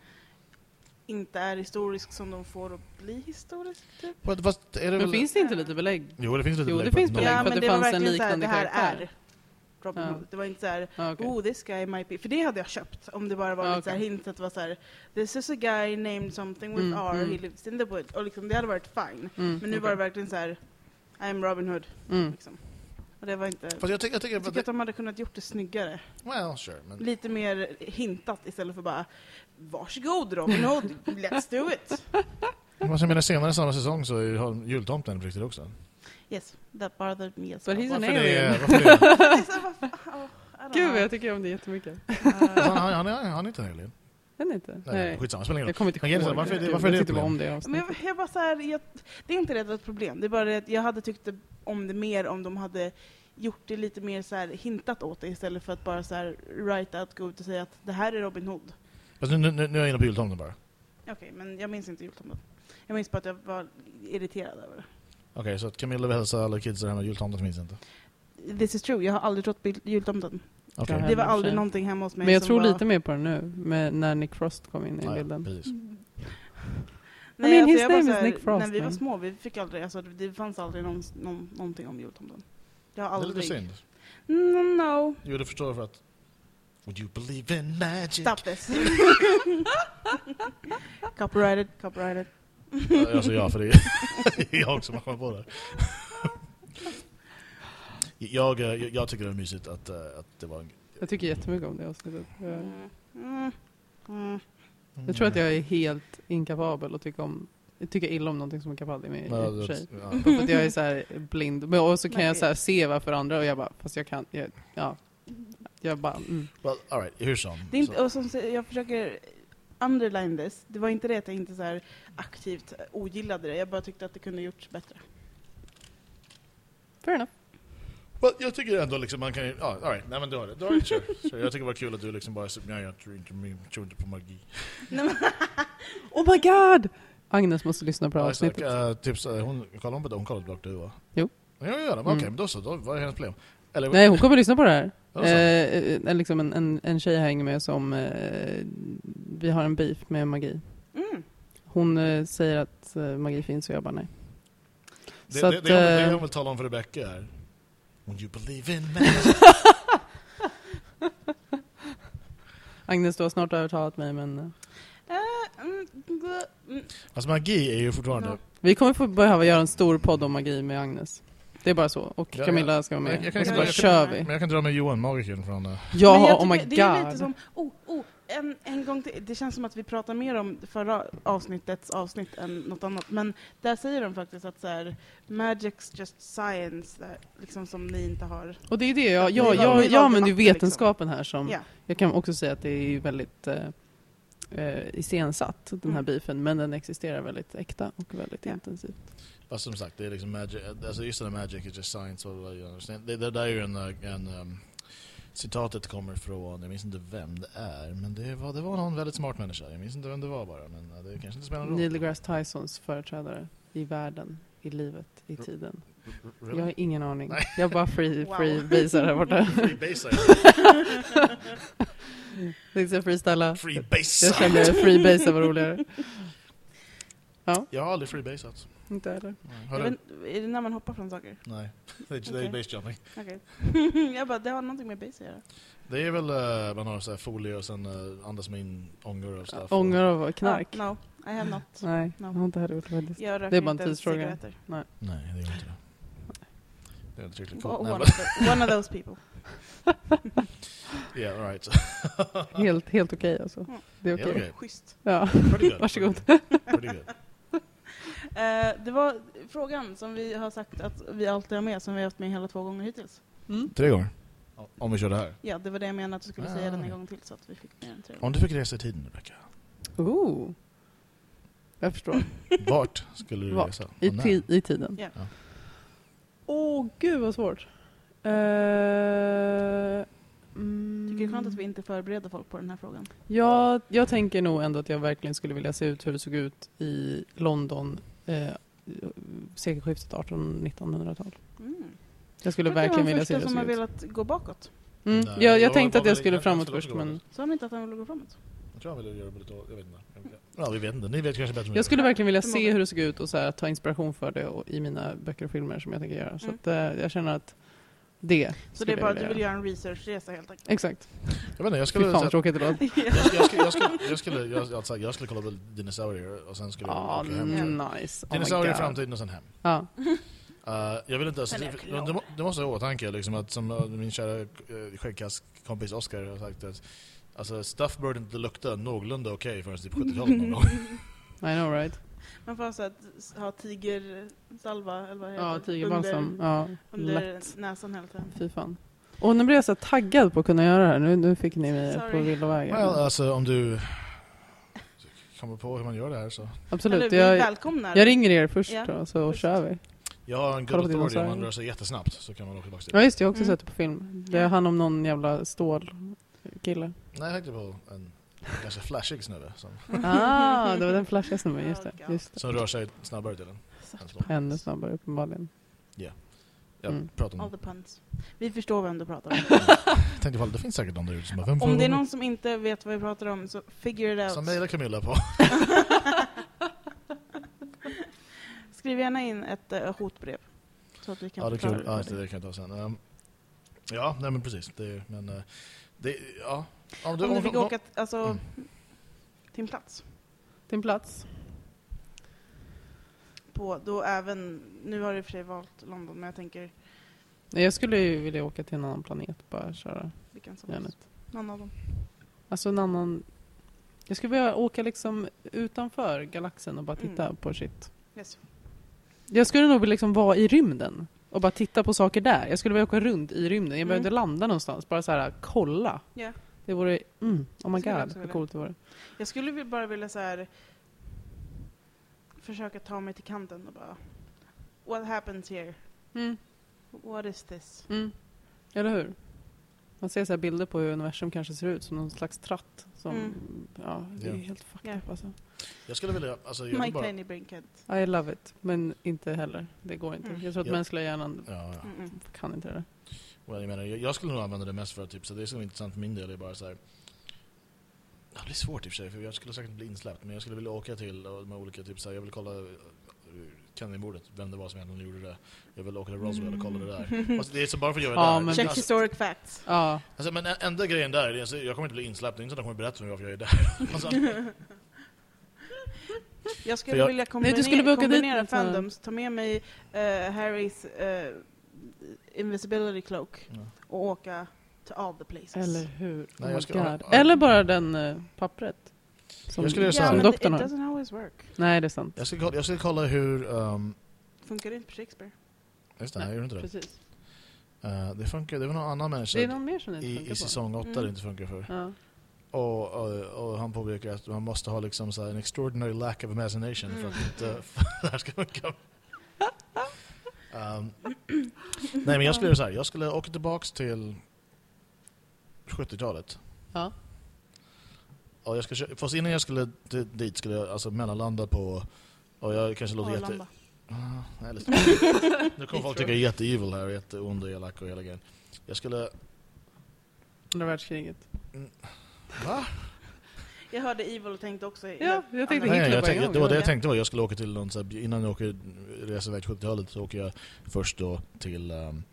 inte är historisk som de får att bli historisk. Typ. Fast- är det Men väl... finns det inte lite belägg? Jo, det finns lite Jo, belägg det finns belägg någon- för att det var fanns en verkligen så här, liknande det här karaktär. är Robin Ja. Hood. Det var inte så här, Ah, okej. oh this guy might be, för det hade jag köpt om det bara var Ah, lite så här hint att det var så här, this is a guy named something with Mm, R, mm. he lives in the woods. Och liksom, det hade varit fine. Mm, Men nu var det verkligen så här, I'm Robin Hood. mm. Liksom. Och det var inte... Fast jag tycker, jag tycker, Jag tycker att de hade kunnat gjort det snyggare. well, sure, men... Lite mer hintat istället för bara Varsågod Robin Hood, let's do it! *laughs* Vad jag menar, senare samma säsong så har jultomten på riktigt också. Yes, that bothered me as But well. he's an alien. Varför det? Det är så här, vad fan, oh, Gud, jag tycker om det jättemycket. *laughs* han, han, han, är, han är inte en alien. Den är inte? Nej, skitsamma, spelar ingen roll. Jag kommer inte Men ihåg. här, varför är det- Gud, varför är det ett problem? om det Men avsnittet. jag, jag bara så här, jag, det är inte det ett problem, det är bara det att jag hade tyckt om det mer om de hade gjort det lite mer så här hintat åt det istället för att bara så här write out, gå ut och säga att det här är Robin Hood. Fast nu, nu, nu är jag inne på jultomten bara. Okej, men jag minns inte jultomten. Jag minns bara att jag var irriterad över det. Okej, så att Camilla vill hälsa alla kids där hemma jultomten finns inte. This is true, jag har aldrig trott på jultomten. Ja, Det var i aldrig någonting hemma hos mig Men jag tror var... lite mer på den nu, med när Nick Frost kom in i Ja, bilden. precis. Nej, mean, alltså his jag bara name så is här, Nick Frost, När vi var små, vi fick aldrig, alltså, det fanns aldrig någon, någon, någonting om jultomten. Jag har Det är aldrig... lite synd. Mm, no, Jo, det förstår jag för att... Would you believe in magic? stop this. *laughs* copyrighted, copyrighted. Alltså ja, för det är *laughs* jag som har kommit på det. *laughs* Jag, eh, jag, jag tycker det är mysigt att, eh, att det var en Jag tycker jättemycket om det avsnittet. Jag, Mm. Mm. Mm. jag tror att jag är helt inkapabel att tycka, om, tycka illa om någonting som är Capaldi med i Ja, och för det- sig. ja. *laughs* För att jag är så här blind. Men och så kan Nej, jag så här se varför andra och jag bara, fast jag kan, jag, ja. Jag bara, mm. Well, all right, hur som. Det är inte, Så- och som, jag försöker underline this. Det var inte det att jag inte så aktivt ogillade det. Jag bara tyckte att det kunde gjorts bättre. Fair enough. Well, jag tycker ändå liksom man kan ju... Ja, all right. Nej men du har det. Du har det, sure. Jag tycker det var kul att du liksom bara... Ja, jag tror inte, jag tror inte på magi. Nej, *laughs* Oh my god! Agnes måste lyssna på det här Ja, avsnittet. Uh, tips, uh, hon kollar på det. Hon kollar på Who va? Jo. Ja, jag gör det. Mm. Okej, men då så. Då, vad är hennes problem? Eller, Nej, hon kommer lyssna på det här. Eh, eh, liksom en, en, en tjej jag hänger med som, eh, vi har en beef med magi. mm. Hon eh, säger att eh, magi finns och jag bara nej. det, så det, att, det, det, eh, det hon vill tala om för Rebecca är... When you believe in magic. *laughs* Agnes, du har snart övertalat mig men eh, Eh, mm, mm. alltså magi är ju fortfarande... Ja. vi kommer få behöva göra en stor podd om magi med Agnes. Det är bara så. Och Ja, Camilla ska vara Jag- med. jag kan- och så jag- bara jag- kör vi. Men jag kan dra med Johan Magikern från... Uh, Ja, jag oh my tycker- Det är god. lite som, oh, oh, en, en gång till. Det känns som att vi pratar mer om förra avsnittets avsnitt än något annat. Men där säger de faktiskt att så här, magic's just science, där, liksom som ni inte har. Och det är det, jag, jag, är jag, väldigt jag använder ju debatter, vetenskapen här som, Ja. jag kan också säga att det är väldigt eh, eh, iscensatt, den här Mm. beefen, men den existerar väldigt äkta och väldigt Ja. intensivt. fast som sagt, det är liksom magic... Alltså just det magic is just science. jag understand. Det, det där är ju en... en um, citatet kommer från, jag minns inte vem det är, men det var, det var någon väldigt smart människa. Jag minns inte vem det var bara, men det kanske inte spelar någon roll. Neil deGrasse Tysons företrädare i världen, i livet, i tiden. Really? Jag har ingen aning. Nej. Jag bara free, *laughs* Wow. free basar här borta. Free jag *laughs* freestyla. Free base Jag kände free basa var roligare. *laughs* Jag har aldrig freebasat. Inte heller. Nej. Jag vet, är det när man hoppar från saker? Nej, det är, det är base jumping. Okej. *laughs* jag bara, det har någonting med base att göra. Det är väl, uh, man har så här folie och sen uh, andas man in ångor och stuff. Ångor av knark? Ah, no, I have not. Nej, No. jag har inte heller gjort det faktiskt. Jag röker Det är bara en tidsfråga. cigaretter. Nej, det gör inte det. Det är inte One, coolt. Nej, of the, one of those people. *laughs* Yeah, all right. Helt, helt okej alltså. Mm. Det är okej. Helt okej. Schysst. Ja, Pretty good. *laughs* varsågod. Pretty good. Eh, det var frågan som vi har sagt att vi alltid har med, som vi har haft med hela två gånger hittills. Mm. Tre gånger. Om vi kör det här. Ja, det var det jag menade att du skulle Ah. säga den en gång till så att vi fick med den tre Om gånger. du fick resa i tiden, Rebecca. Ooh. Jag förstår. *laughs* Vart skulle du Vart? resa? I, ti- i tiden. Ja. Ja. Åh, gud vad svårt. Uh, mm, Tycker det är skönt att vi inte förbereder folk på den här frågan. Ja, jag tänker nog ändå att jag verkligen skulle vilja se ut hur det såg ut i London eh, sekelskiftet 1800-1900-tal. Mm. Jag skulle Jag verkligen vilja se det som har velat gå bakåt. Mm. Nej, jag, jag jag tänkte att jag skulle framåt skulle först, men Sa han inte att han ville gå framåt? Jag tror han ville göra det lite... Jag vet inte. Ja, vi vet inte. Ni vet kanske bättre jag skulle verkligen vilja se hur det såg ut och så här, ta inspiration för det och, i mina böcker och filmer som jag tänker göra. Så Mm. att, eh, jag känner att det Så det är bara att du vill göra. en researchresa helt enkelt? Exakt. Jag vet inte, jag Fy skulle... fan vad säga- tråkigt det låter. *laughs* Jag skulle, jag skulle, jag skulle, jag skulle, jag, alltså, jag skulle kolla på dinosaurier och sen skulle jag Ah, åka hem. nice. Oh Dinosaurier i framtiden och sen hem. Ja. Uh, *laughs* jag vill inte... Alltså, må- det måste ha i åtanke liksom, att som uh, min kära uh, skäggkastkompis Oscar har sagt att alltså, stuff började inte lukta någorlunda okej förrän typ 70-talet någon gång. *laughs* I know right. Man får alltså att ha tigersalva, eller vad heter Ja, tigerbalsam. Ja, Under, under lätt. näsan hela tiden. Fy fan. Och nu blir jag så taggad på att kunna göra det här. Nu, nu fick ni mig Sorry. på villovägar. well, alltså om du kommer på hur man gör det här så. Absolut. Eller, vi Jag, välkomnar. jag ringer er först Ja, då, så först. kör vi. Jag har en good authority om man rör sig jättesnabbt så kan man åka tillbaka till Ja just det, jag har också Mm. sett det på film. Det är han om någon jävla stålkille. Nej, jag tänkte på en ganska flashig snubbe som, Ah, det var den flashiga snubben. Just Oh, det. God. Just det. som rör sig snabbare till en. än så. Ännu snabbare uppenbarligen. Jag Mm. pratar All om... the puns. Vi förstår vem du pratar om. *laughs* Tänkte ifall det finns säkert någon där ute som bara, vem Om det är någon som inte vet vad vi pratar om så figure it out. Som mejlar Camilla på. *laughs* Skriv gärna in ett uh, hotbrev. Så att vi kan Ja, det är förklara kul. Ja, just det, det kan jag ta sen. Um, ja, nej men precis. Det, men, uh, det, ja. Om Om du fick åka alltså, Mm. till en plats. Din plats? På, då även, nu har du i och för sig valt London, men jag tänker Nej, Jag skulle ju vilja åka till en annan planet bara köra. Vilken som helst. Någon av dem. Alltså en annan... Jag skulle vilja åka liksom utanför galaxen och bara titta Mm. på shit. Yes. Jag skulle nog vilja liksom vara i rymden och bara titta på saker där. Jag skulle vilja åka runt i rymden. Jag behöver Mm. inte landa någonstans. Bara så här kolla. Ja. Det vore... Mm, oh my god, vad coolt det vore. Jag skulle bara vilja så här försöka ta mig till kanten och bara What happens here? Mm, What is this? mm. Eller hur? Man ser så här bilder på hur universum kanske ser ut som någon slags tratt. Som, Mm. Ja, det är helt fucked Ja. up alltså. Jag skulle vilja, alltså jag My bara... tiny brain can't. I love it, men inte heller. Det går inte. Mm. Jag tror att Ja. mänskliga hjärnan Ja, ja. Kan inte det. Well, jag, menar, jag, skulle nog använda det mest för att typ, så det är så intressant för min del. Är bara så här. Ja, det är svårt i och för sig, för jag skulle säkert bli insläppt. Men jag skulle vilja åka till och med olika, typ så här, jag vill kolla uh, Kennedy-mordet, vem det var som egentligen gjorde det. Jag vill åka till Roswell och kolla det där. Alltså, det är så bara för att göra Ja, det där. men- Check alltså, historic facts. Ja, alltså, men enda grejen där, är, alltså, jag kommer inte bli insläppt, det är inte så att de kommer berätta för mig varför jag är där. *laughs* alltså, Jag skulle jag- vilja Nej, kombinera, du skulle kombinera fandoms, ta med mig eh, Harrys eh, invisibility cloak Ja. och åka to all the places. eller hur? Nej, oh jag ska- God. Eller bara den uh, pappret. Som, Jag skulle göra så här. doktorn it doesn't always work. Nej, det är sant. jag, ska, kolla- jag ska kolla hur... Um, Funkar det inte på Shakespeare? just det, nej, jag gjorde inte det. Precis. Uh, det funkar, det var någon annan människa Det är någon mer som det inte i, funkar i säsong 8 Mm. det inte funkar för. Ja. Och, och, och han påpekar att man måste ha liksom så här en extraordinary lack of imagination för att Mm. inte *laughs* det här ska funka. *laughs* Um, *clears throat* nej men jag skulle göra så här, jag skulle åka tillbaks till 70-talet. ja. Och jag ska, fast innan jag skulle di- dit skulle jag alltså mellanlanda på och jag kanske låter jätte... Arlanda. Ah, nej, *laughs* nu kommer folk tycka jag är jätteevil här och jätteond och elak och hela grejen. Jag skulle... Andra världskriget. Va? Jag hörde Evil och tänkte också... Ja, jag tänkte Nej, Hitler jag tänkte, det var det jag Ja. tänkte var jag skulle åka till någon så här, innan jag åker reser iväg till 70-talet så åker jag först då till um,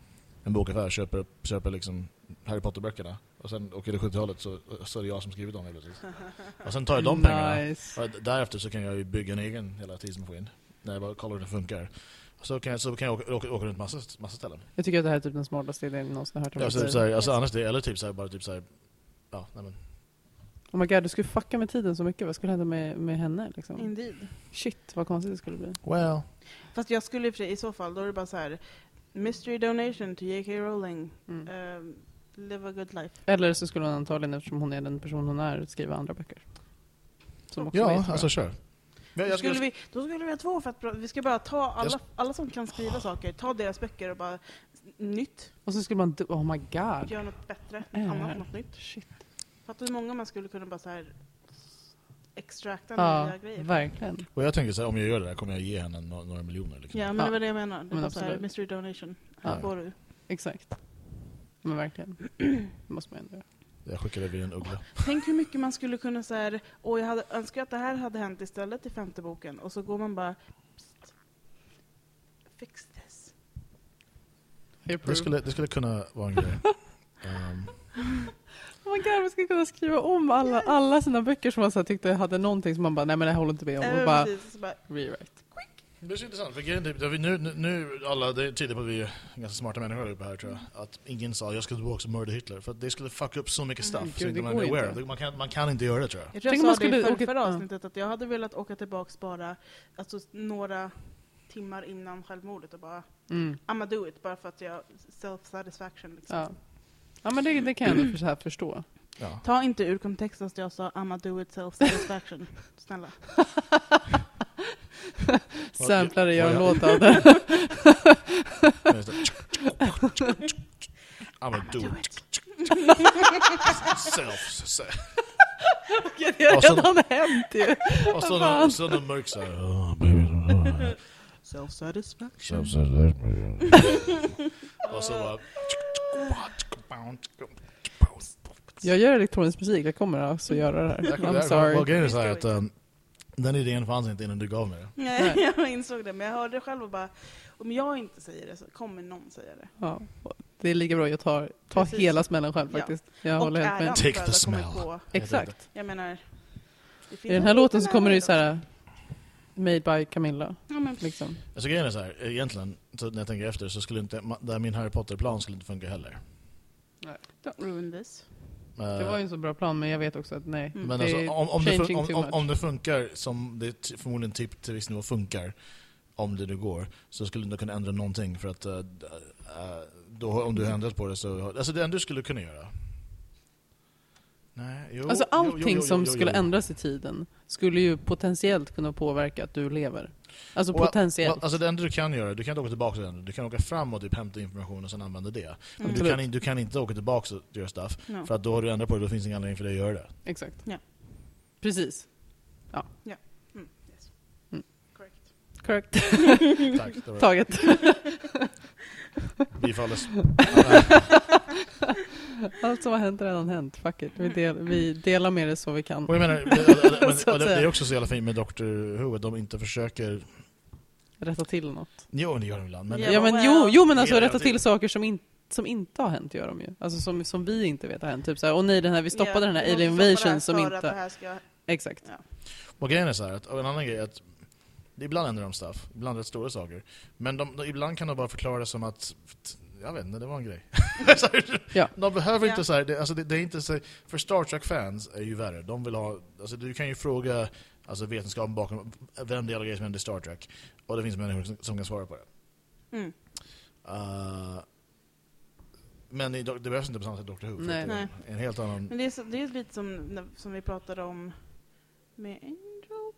en bokaffär och köper, köper liksom Harry Potter-böckerna och sen åker till 70-talet så, så är det jag som skrivit dem plötsligt. *laughs* Och sen tar jag de pengarna Nice. och därefter så kan jag ju bygga en egen hela tidsmaskin när jag bara kollar hur det funkar. Så kan jag, så kan jag åka, åka, åka runt massa, massa ställen. Jag tycker att det här är typ den smartaste idén jag någonsin har hört. om Alltså, att typ säga. så här, alltså annars det, eller typ så här, bara typ så här, ja, nej men. Oh my god, du skulle fucka med tiden så mycket. Vad skulle hända med, med henne liksom? Indeed. Shit, vad konstigt det skulle bli. Well. Fast jag skulle i i så fall, då är det bara så här Mystery donation to J.K. Rowling. Mm. Um, live a good life. Eller så skulle hon antagligen, eftersom hon är den person hon är, skriva andra böcker. Som också Ja, alltså kör. Då skulle, vi, då skulle vi ha två för att vi ska bara ta alla, alla som kan skriva saker, ta deras böcker och bara nytt, Och så skulle man, oh my god. göra något bättre, Äh. annat, något nytt. Shit. Fattar hur många man skulle kunna bara så här extracta Ja, nya grejer. verkligen. och jag tänker så här, om jag gör det där kommer jag ge henne några, några miljoner. Liksom. Ja, men Ja. det var det jag menar. Det Men var så här, mystery donation. Här Ja. får du. Exakt. Men verkligen. Det måste man ändå göra. Jag skickar det via en uggla. *laughs* Tänk hur mycket man skulle kunna här, och jag hade önskat att det här hade hänt istället i femte boken. Och så går man bara, Psst. fix this. Det skulle, det skulle kunna vara en grej. *laughs* Um, Oh my god, man skulle kunna skriva om alla, alla sina böcker som man så här tyckte hade någonting som man bara, nej men det här håller inte med om. Och bara precis, så bara rewrite. det är så intressant, för grejen är typ, nu, nu, nu alla, det tyder på att vi är ganska smarta människor uppe här tror jag. Att ingen sa jag ska tillbaka och mörda Hitler. För att det skulle fucka upp så mycket stuff. Mm, så inte man är aware. inte. Man kan, man kan inte göra det tror jag. Jag tror jag sa man det i skulle förra, avsnittet att jag hade velat åka tillbaks bara alltså, några timmar innan självmordet och bara Mm. I'mma do it bara för att jag self-satisfaction liksom. Ja. Ja, men det, det kan jag ändå för så här förstå. Ja. Ta inte ur kontext att jag sa I'mma do it self-satisfaction. *laughs* Snälla. *laughs* Samplare gör en låt av *laughs* det. I'm gonna do it. Self. se- Det har redan hänt ju. Och så någon, och så någon mörk såhär... Oh, baby. Self-satisfaction. Och så bara... Jag gör elektronisk musik, jag kommer alltså göra det här. Jag- I'm jag- sorry. Och grejen är så här att um, den idén fanns inte innan du gav mig det. Nej, *laughs* jag insåg det, men jag hörde själv och bara om jag inte säger det så kommer någon säga det. Ja, det är lika bra jag tar, tar Precis. hela smällen själv Ja. faktiskt. Jag och håller helt med. Take the jag smell. På, Exakt. jag menar, det I den här en låten så kommer det ju så här Made by Camilla. Ja, men, Liksom. Alltså grejen är så här, egentligen, så när jag tänker efter så skulle inte, där min Harry Potter-plan skulle inte funka heller. Don't ruin this. Det var ju en så bra plan, men jag vet också att nej. Mm. Men det alltså, om, om, det fun- om, om, det funkar som det förmodligen typ till viss nivå funkar, om det nu går, så skulle du inte kunna ändra någonting för att eh, d- eh, då, om du har ändrat på det så... Alltså det enda du skulle kunna göra... Nej, jo, Alltså allting jo, jo, som jo, skulle jo. ändras i tiden skulle ju potentiellt kunna påverka att du lever. Alltså Och- potentiellt. Alltså det enda du kan göra, du kan inte åka tillbaka till den. Du kan åka fram och typ hämta information och sen använda det. Men Mm. du, kan, du kan inte åka tillbaka och göra stuff. No. För att då har du ändrat på det, då finns det ingen anledning för dig att göra det. Exakt. Ja. Precis. Mm. Yes. Mm. Correct. Correct. *laughs* Tack. Det var *laughs* Taget. *laughs* bifalles. *laughs* Allt som har hänt är redan hänt. Fuck it. Vi, del, vi delar med det så vi kan. Och jag menar, *laughs* men, och det, är också så jävla fint med Dr Who att de inte försöker... Rätta till något. Jo, det gör de ibland. Men, Ja, Ja men well. jo, jo men alltså Ja, rätta till saker som, in, som inte har hänt gör de ju. Alltså som, som vi inte vet har hänt. Typ såhär, åh nej den här, vi stoppade Ja, den här alien invasion som inte... Exakt. Och grejen är så här, att, och en annan grej är att ibland ändrar de stuff, ibland rätt stora saker. Men de, de, ibland kan de bara förklara det som att, jag vet inte, det var en grej. *laughs* Ja. De behöver Ja. inte så här, det, alltså det, det är inte så, för Star Trek-fans är ju värre. De vill ha, alltså du kan ju fråga alltså vetenskapen bakom vem det är grejer som händer i Star Trek. Och det finns människor som, som kan svara på det. Mm. Uh, men det behövs inte på samma sätt Doctor Who. Nej. att det är Nej. En helt annan... Men det är, så, det är lite som, som vi pratade om med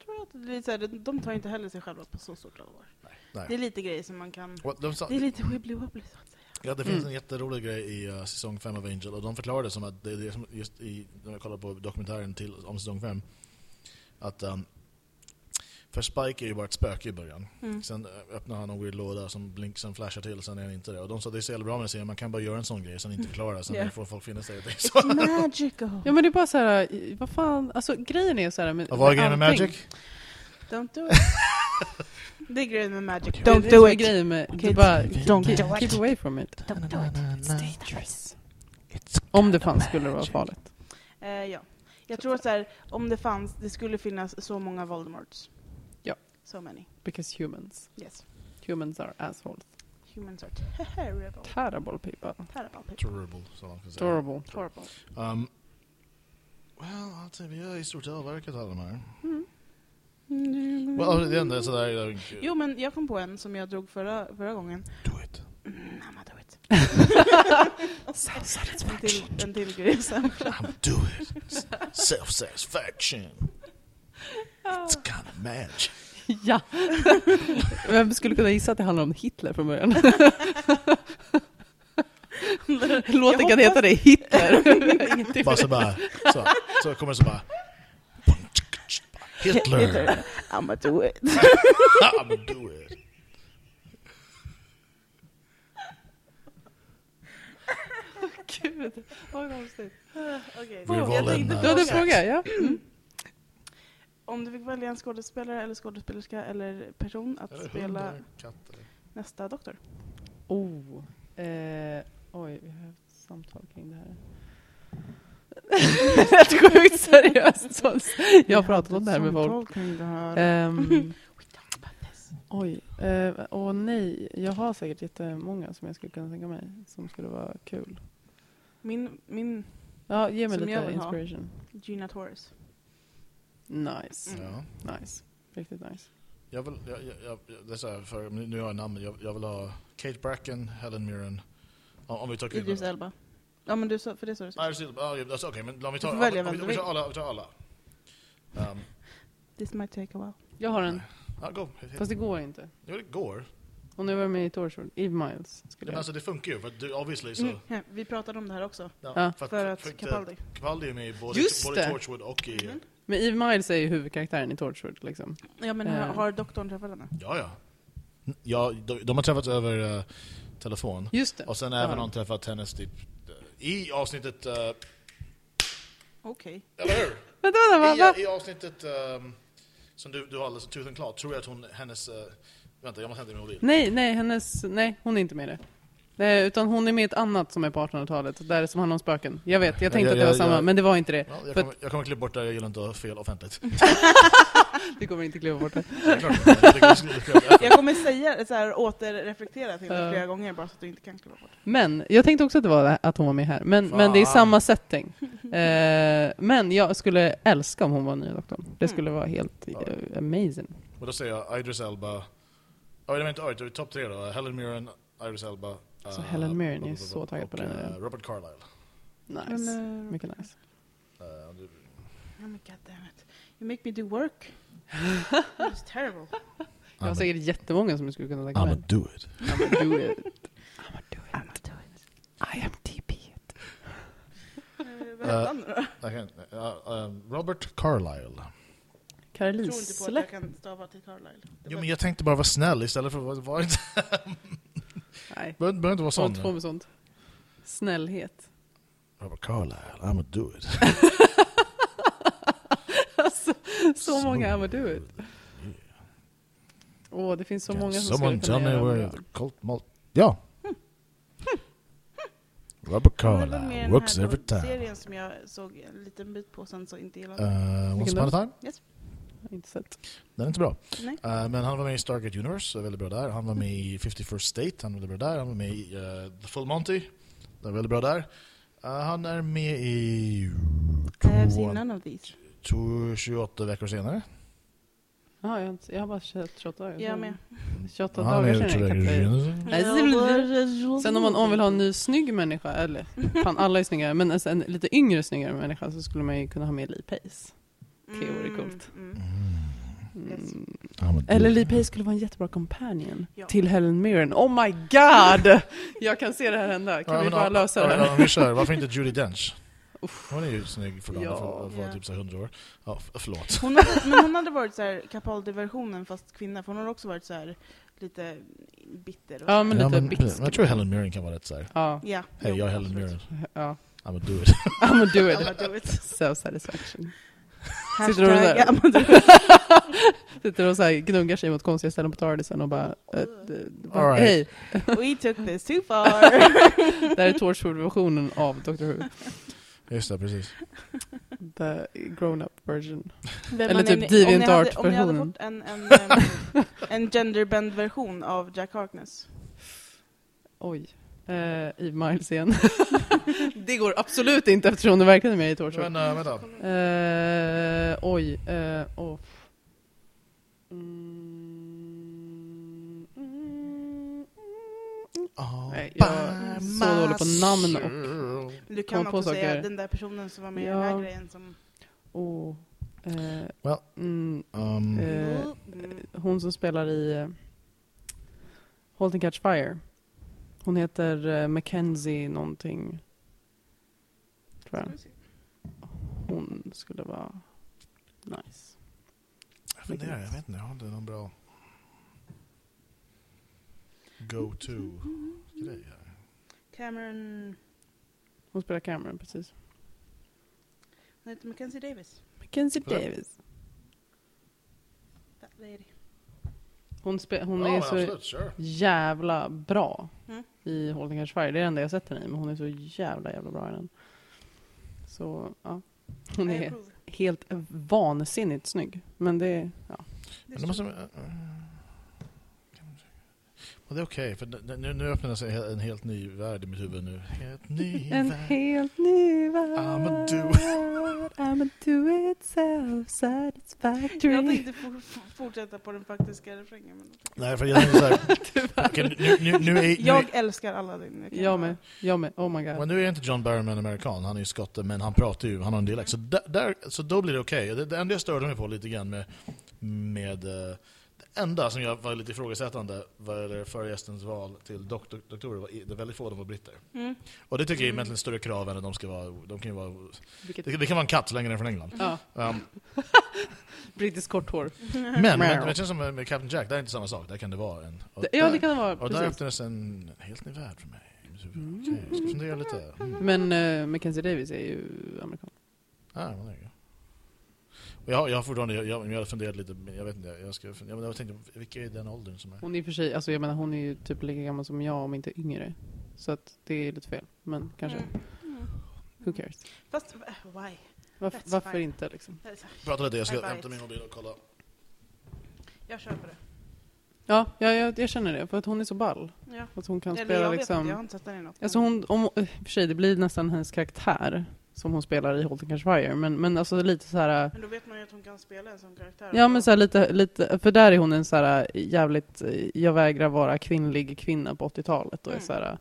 tror jag. Det är så här, de- de tar inte heller sig själva på så stort allvar. Nej. Det är lite grejer som man kan... De sa, Det är lite wibbly wobbly så att säga. Ja, det finns Mm. en jätterolig grej i uh, säsong 5 av Angel och de förklarade som att det är det som just i, när jag kollar på dokumentären till, om säsong 5 att um, för Spike är ju bara ett spöke i början. Mm. Sen uh, öppnar han en weird låda som blink, sen flashar till, sen är han inte det. Och de sa det är så jävla bra med serien, man kan bara göra en sån grej, sen inte förklara, sen Ja. får folk finna sig i det. Så. It's magical! Ja men det är bara så här, vad fan, alltså grejen är så här med, Och vad är grejen med. Magic? Don't do it. det är grejen med magic. Don't det do it! grejen med, du bara, don't keep, do it. keep away from it. Don't do it. It's dangerous. Om det fanns skulle det vara farligt. Eh, ja. Jag tror att så här, om det fanns, det skulle finnas så många Voldemorts. Ja. So many. Because humans. Yes. Humans are assholes. Humans are terrible. Terrible people. Terrible people. Terrible, som man kan säga. Adorable. Horrible. Um, well, alltså, vi har i stort sett avverkat alla de här. Mm. Well, det enda är sådär... uh, Jo men jag kom på en som jag drog förra, förra gången. Do it. Mm, I'ma do it. *laughs* en till, en till grej sen. I'm do it. *laughs* Self-satisfaction. It's kind of magic. *laughs* Ja! Vem skulle kunna gissa att det handlar om Hitler från början? *laughs* Låten kan hoppas- heta det, Hitler. *laughs* Bara så bara, så, så kommer det så bara... Hitler, I'ma do it. I'm do it. Gud, vad konstigt. Okej, uh, Du hade en fråga, ja? Om du fick välja en skådespelare eller skådespelerska eller person att spela eller? Eller? nästa doktor. Oh. Eh, oj, vi har haft samtal kring det här. *laughs* Rätt sjukt seriöst. Så- Jag har pratat om det här med folk. Ehm, *laughs* oj. Eh, åh nej. Jag har säkert jättemånga som jag skulle kunna tänka mig. Som skulle vara kul. Min, min Ja, ge mig Som jag lite vill ha. inspiration. Gina Torres. Nice. Mm. Ja. Nice. Riktigt nice. Jag vill, jag, jag, jag, det är så här, för nu har jag namn, jag, jag vill ha Kate Bracken, Helen Mirren. Om, om vi tar Idris kvinnorna. Elba. Ja men du sa, för det sa du Nej, det är- ja, alltså, Okej, men om vi tar, om, vi, vem om du vi tar alla. Vi tar alla. Um, This might take a while. Jag har en. ja, go. Fast det går inte. Jo, det går. Hon är väl med i Torchwood. Eve Miles. Skulle Men jag. alltså det funkar ju, för att du, obviously så... Mm. Vi pratade om det här också. Ja. För att för att, Capaldi. Capaldi är med i både, både. Torchwood och i... Mhm. Men Eve Miles är ju huvudkaraktären i Torchwood liksom. Ja men Eh. har, har doktorn träffat henne? Ja, ja. ja de, de har träffats över eh, telefon. Just det. Och sen Ja. även har de träffat hennes typ... eh, I avsnittet... eh, Okej. eller hur? *laughs* Vänta, vänta, va? I, I avsnittet ehm, som du, du har alldeles and Claw, tror jag att hon, hennes... eh, vänta, jag måste hämta min mobil. Nej, nej, hennes... Nej, hon är inte med i det. Nej, utan hon är med i ett annat som är på 1800-talet, där som handlar om spöken. Jag vet, jag tänkte Ja, att det ja, var ja, samma, ja. men det var inte det. Ja, jag, kommer, jag kommer klippa bort det, jag gillar inte att ha fel offentligt. *laughs* Vi kommer inte klippa bort det. Det. Jag det *laughs* Jag kommer säga så här, återreflektera till det Ja. flera gånger bara så att du inte kan klippa bort. Men, jag tänkte också att det var det- att hon var med här. Men, men det är samma setting. *laughs* Eh, men jag skulle älska om hon var nya doktorn. Det skulle Mm. vara helt Ja. eh, amazing. Och då säger jag Idris Elba. Ja, det var inte det var topp tre då. Helen Mirren, Idris Elba. Så eh, Helen Mirren är så taggad på den. eh, Robert Carlyle. Nice. Eh, Mycket nice. Oh my god damn it. You make me do work. *laughs* It's terrible. Jag har säkert jättemånga som jag skulle kunna tänka *laughs* I'ma do it. I'ma do it. I'ma do it. I'm do it. I am TP. Robert Carlyle. Jag tror inte på att Carlisle. jag kan stava till Carlisle. Det Jo, men jag tänkte bara vara snäll istället för att vara-. *laughs* Nej, Behöver behöver inte vara sånt sån. med sånt. Snällhet. Robert Carlyle, I'ma do it. alltså, så många I'ma do it. Åh, det finns så Can många som skulle kunna göra the cult malt... Ja! Robert Det väl mer Carlyle den works här every time. serien som jag såg en liten bit på sen så inte gillade. Uh, Once upon a time. Inte sett. Den är inte bra. Nej. Eh, men han var med i Stargate Universe, så väldigt bra där. Han var med i 51st State, han var väldigt bra där. Han var med i eh, The Full Monty, det var väldigt bra där. Eh, han är med i... I have två- seen none of these. två- 28 veckor senare. Ja, jag, har inte- jag har bara sett 28 dagar. Jag med. 28 Han är dagar sedan Sen om man, om man vill ha en ny snygg människa, eller *laughs* fan alla är snygga, men alltså en lite yngre snyggare människa så skulle man ju kunna ha med Lee Pace. Det vore coolt. Mm. Yes. Mm. Han var Eller. Lee Pace skulle vara en jättebra companion Ja. till Helen Mirren. Oh my god! *laughs* Jag kan se det här hända. Kan Ja, vi bara ja, lösa ja, det ja, här? Om vi kör, varför inte Judi Dench? Hon är ju snygg för, Ja. ja. för att vara Ja. typ så här 100 år. Ja, förlåt. Hon hade, men hon hade varit så här Capaldi-versionen fast kvinna, för hon har också varit så här lite bitter. Och Ja, men ja, lite men, bitsk. jag tror Helen Mirren kan vara rätt så här. Ja, Ja. Hej, jag är Helen. Mirren. ja. I'm do it. *laughs* I'm gonna do I'm it. gonna do it. *laughs* So satisfaction. Hashtag, du där? *laughs* Sitter och så här gnuggar sig mot konstiga ställen på Tardisen och bara... Äh, d- bara All right. Hej, *laughs* We took this too far. det här är Torchwood-versionen av Doctor Who. Just det, precis. The grown-up version. Vem Eller typ ni hade- DeviantArt Om ni hade versionen. fått en, en, *laughs* en, en genderbend-version av Jack Harkness. Oj. Uh, Eve Miles igen. *laughs* det går absolut inte eftersom hon är verkligen med i Torchwood. Men äh, vänta. Eh, oj. Uh, oh. mm, mm, mm. All Nej, jag är så dålig på namn och-. Du kan också säga saker. den där personen som var med i Ja. den här grejen som... Oh. Eh, Well. mm, Um, Eh, hon som spelar i Halt and Catch Fire. Hon heter uh, Mackenzie någonting. Tror jag. Hon skulle vara nice. jag funderar, jag vet inte, jag har inte någon bra go-to-grej här. Cameron... Hon spelar Cameron precis. Hon heter Mackenzie Davis. Mackenzie Ja. Davis. That lady. Hon, spe, hon ja, är så absolut, sure. jävla bra Mm. I Catch Fire. Det är det enda jag sett henne i, men hon är så jävla jävla bra i den. Så, ja. Hon är helt vansinnigt snygg. Men det, ja. Det måste... Och det är okej, för nu, nu öppnar sig en helt ny värld i mitt huvud nu. Helt ny *laughs* En värld. helt ny värld. I'ma do I'ma do it self-satisfactory. Jag tänkte for, for- fortsätta på den faktiska refrängen. Men Nej, för jag tänkte såhär... *laughs* okej, nu, nu, nu, är, nu, jag älskar alla din. Jag med. Jag med. Oh my Men god. nu är inte John Barrowman amerikan, han är ju skotte, men han pratar ju, han har en dialekt. Så, där, så då blir det okej. Det, det enda jag störde mig på lite grann med, med eh, enda som jag var lite ifrågasättande gäller förra gästens val till doktor, doktorer var det väldigt få av dem var britter. Mm. Och det tycker jag är Mm. egentligen större krav än att de ska vara, de kan vara, Vilket, det, det kan vara en katt så länge den är från England. ja, Um, brittiskt kort hår. men, men Meow. det känns som med, Captain Jack, det är inte samma sak. Där kan det vara en. Och Ja, det kan det vara. och där öppnades en helt ny värld för mig. Mm. Okej, jag ska fundera lite. Mm. Men uh, Mackenzie Davis är ju amerikan. Men det är ju. Jag, har- jag har fortfarande, jag, jag, jag har funderat lite, men jag vet inte, jag, ska, jag, jag tänkte, vilka är den åldern som är? Hon är i för sig, alltså jag menar hon är ju typ lika gammal som jag om inte yngre. Så att det är lite fel. Men kanske, Mm. Mm. who cares? Fast, eh, why? Varför, That's varför fine. inte liksom? Prata lite, jag ska hämta min mobil och kolla. Jag köper det. Ja, jag, jag, jag känner det. För att hon är så ball. Ja. Att hon kan Eller spela jag vet liksom... inte, jag har inte sett den i något. Alltså hon, om, för sig, det blir nästan hennes karaktär som hon spelar i Holton Cash Fire. Men, men alltså lite så här... Men då vet man ju att hon kan spela en sån karaktär. Ja men så här lite, lite, för där är hon en så här jävligt, jag vägrar vara kvinnlig kvinna på 80-talet och är Mm. så här,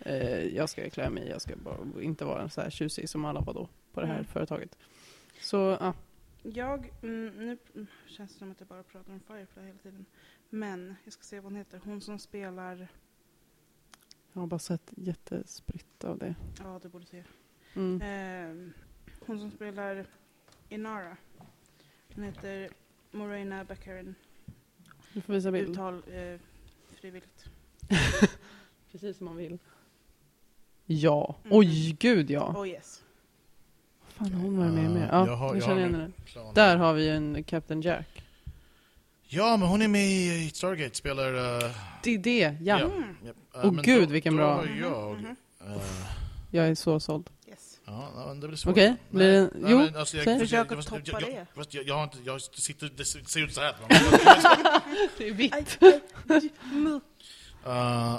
eh, jag ska klä mig, jag ska bara inte vara så här tjusig som alla var då på det här Mm. företaget. Så ja, Jag, mm, nu känns det som att jag bara pratar om Firefly hela tiden. Men, jag ska se vad hon heter. Hon som spelar, jag har bara sett jättespritt av det. ja du borde se. Mm. Eh, hon som spelar Inara. Hon heter Morena Baccarin. Du får visa bild. Uttal eh, frivilligt. *laughs* Precis som man vill. Ja, Mm. oj gud ja. Oh yes. Fan hon varit med med? Uh, Ja, jag har- jag jag känner min henne. plan. Där har vi en Captain Jack. Ja, men hon är med i Stargate, spelar... Uh, Det är det, ja. Mm. Åh Åh, gud, vilken bra- Då har jag... Eh, Jag är så såld. Ja, det blir svårt. Okej, blir det- Nej, jo, men alltså, jag, säg. Försök att toppa jag, det. jag, fast jag, jag, har inte, jag sitter, det ser ut så här. *laughs* Det är vitt. Uh,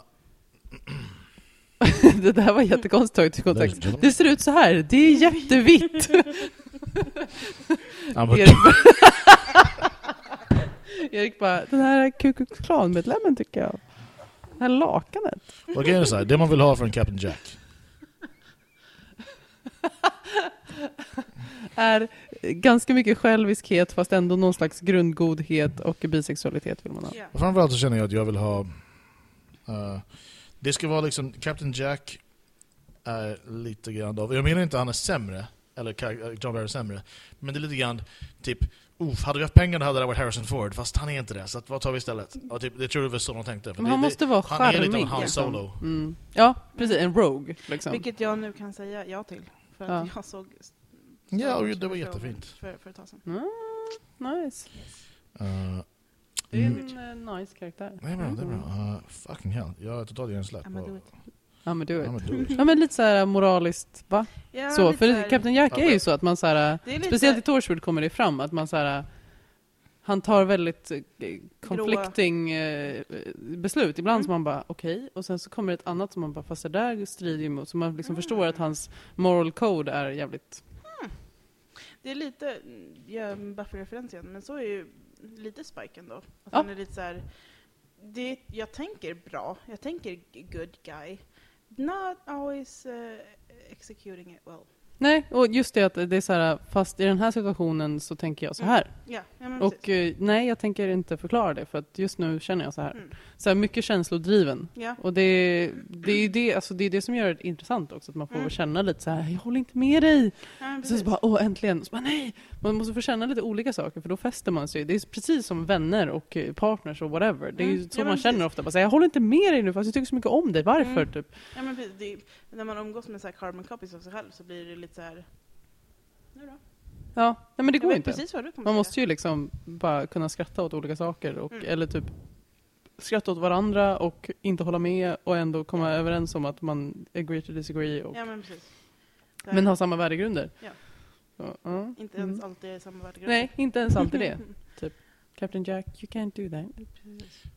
*clears throat* det där var jättekonstigt kontext. Det ser ut så här. Det är jättevitt. *laughs* Erik bara, *laughs* Erik bara, den här Ku Klux Klan-medlemmen tycker jag. Det här lakanet. Vad grejen är så här, det man vill ha från Captain Jack. *laughs* Är ganska mycket själviskhet fast ändå någon slags grundgodhet och bisexualitet vill man ha. Ja. Och framförallt så känner jag att jag vill ha... eh, det ska vara liksom, Captain Jack är lite grann av... Jag menar inte att han är sämre, eller eh, John Barry är sämre, men det är lite grann typ, Oof, hade vi haft pengar då hade det varit Harrison Ford, fast han är inte det, så att, vad tar vi istället? Och typ, det tror jag var så de tänkte. Men det, han det, måste vara han är lite av charmig. Han. Solo. Mm. Ja, precis. En rogue. Liksom. Vilket jag nu kan säga ja till. För att Ja. jag såg Ja, och det var jättefint. För, för ett tag sedan. Mm, nice. Uh, Det är mm, en eh, nice karaktär. det är bra, det är bra. Uh, fucking hell, jag är totalt hjärnsläpp. Ja men du vet. do it. Ja men lite såhär moraliskt, va? Ja, så, för så här- Captain Jack Ja, är ju så att man såhär, det är lite- speciellt i Torchwood kommer det fram att man såhär han tar väldigt eh, conflicting eh, beslut. Ibland Mm. som man bara okej, och sen så kommer ett annat som man bara fast det där strider ju mot, så man liksom Mm. förstår att hans moral code är jävligt... Det är lite, ja, Buffy-referens igen, men så är ju lite Spike ändå. Att Ja. han är lite så här, det, jag tänker bra, jag tänker good guy. Not always uh, executing it well. Nej, och just det att det är såhär, fast i den här situationen så tänker jag så här. Ja, ja men Och eh, nej, jag tänker inte förklara det för att just nu känner jag så här. Mm. Så här mycket känslodriven. Ja, Och det, det är ju det, alltså det, är det som gör det intressant också, att man får Mm. känna lite så här, jag håller inte med dig. ja precis. så bara, åh äntligen. Så bara, nej. Man måste få känna lite olika saker för då fäster man sig. Det är precis som vänner och eh, partners och whatever. Det är ju Mm. så Ja, man känner precis. ofta. Bara, så här, jag håller inte med dig nu fast jag tycker så mycket om dig. Varför? Mm. Typ. Ja, men precis. Är, när man umgås med så här carbon copies av sig själv så blir det lite så här. Nu då? Ja, nej, men det jag går vet inte. Man säga. måste ju liksom bara kunna skratta åt olika saker. Och, Mm. Eller typ skratta åt varandra och inte hålla med och ändå komma Ja. överens om att man agree to disagree. Och, Ja, men men ha samma värdegrunder. Ja. Så, ja. Inte ens Mm. alltid samma värdegrund. Nej, inte ens alltid det. *laughs* Captain Jack, you can't do that.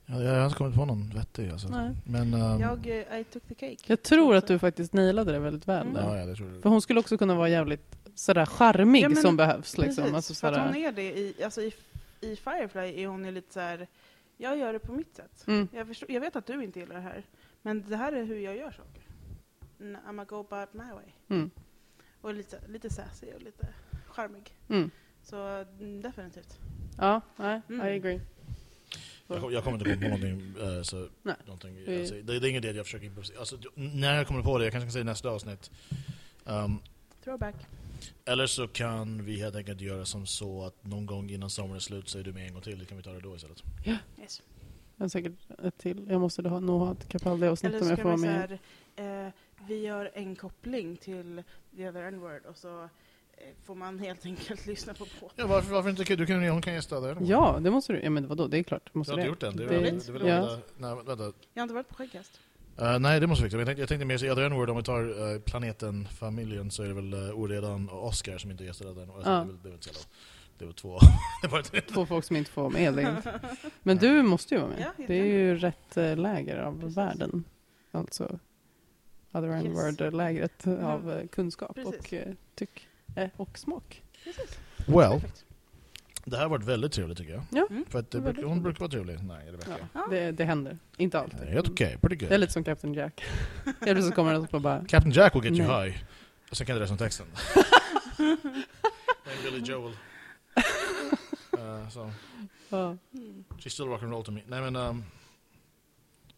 Ja, jag har inte kommit på någon vettig alltså. Nej. Men... ehm, Jag, eh, I took the cake. Jag tror att du faktiskt nailade det väldigt väl Mm. Ja, ja, det tror jag. För hon skulle också kunna vara jävligt sådär charmig Ja, men som behövs. Liksom. Precis, Alltså, för att hon sådär. är det i, alltså i, i Firefly är hon ju lite så här. Jag gör det på mitt sätt. Mm. Jag, förstår, jag vet att du inte gillar det här, men det här är hur jag gör saker. Mm, I'm go about my way. Mm. Och lite, lite sassy och lite charmig. Mm. Så mm, definitivt. Ja, nej, Mm. I agree. Jag, jag kommer inte på någonting, eh, så, Nej. någonting alltså, det, det är inget det jag försöker improvisera. Alltså, när jag kommer på det, jag kanske kan säga nästa avsnitt. Um, Throwback. Eller så kan vi helt enkelt göra som så att någon gång innan sommaren är slut så är du med en gång till. Det kan vi ta det då istället. Yes. Jag har säkert ett till. Jag måste ha, nog ha ett Capaldi-avsnitt Eller om så jag får vara med. säga, eh, vi gör en koppling till the other n-word och så eh, får man helt enkelt *laughs* lyssna på båten. Ja, varför, varför inte? Du kan, hon kan gästa där. Ja, det måste du. Ja, men vadå, det är klart. Du Måste har inte det. gjort det än? Det är Det- det är väl ja. vänta, nej, vänta. Jag har inte varit på skäggkast. Eh, nej, det måste vi fixa. Jag tänkte, jag tänkte mer så i Other N-word, om vi tar eh, planeten, familjen, så är det väl uh, Oredan och Oscar som inte gästade den. Alltså, Ja. det, är väl, det är väl det väl två. *laughs* det var Två folk som inte får vara med. *laughs* Men du måste ju vara med. Ja, det är ju rätt eh, läger av Precis. världen. Alltså other Yes. N-word-lägret Mhm. av kunskap Precis. och tyck och smak. Precis. Well, Perfekt. Det här har varit väldigt trevligt tycker jag. Ja. Mm. För att det Det var väldigt hon brukar vara trevlig. Nej, det verkar. Ja, Ja. det, det händer. Inte Det alltid. är helt okej, pretty good. Det är lite som Captain Jack. Helt plötsligt kommer den och bara Captain Jack will get you Nej. high. Och sen kan jag resten av texten. *laughs* And Billy Joel. Uh, so. Mm. she's still rock and roll to me. Nej men... Um,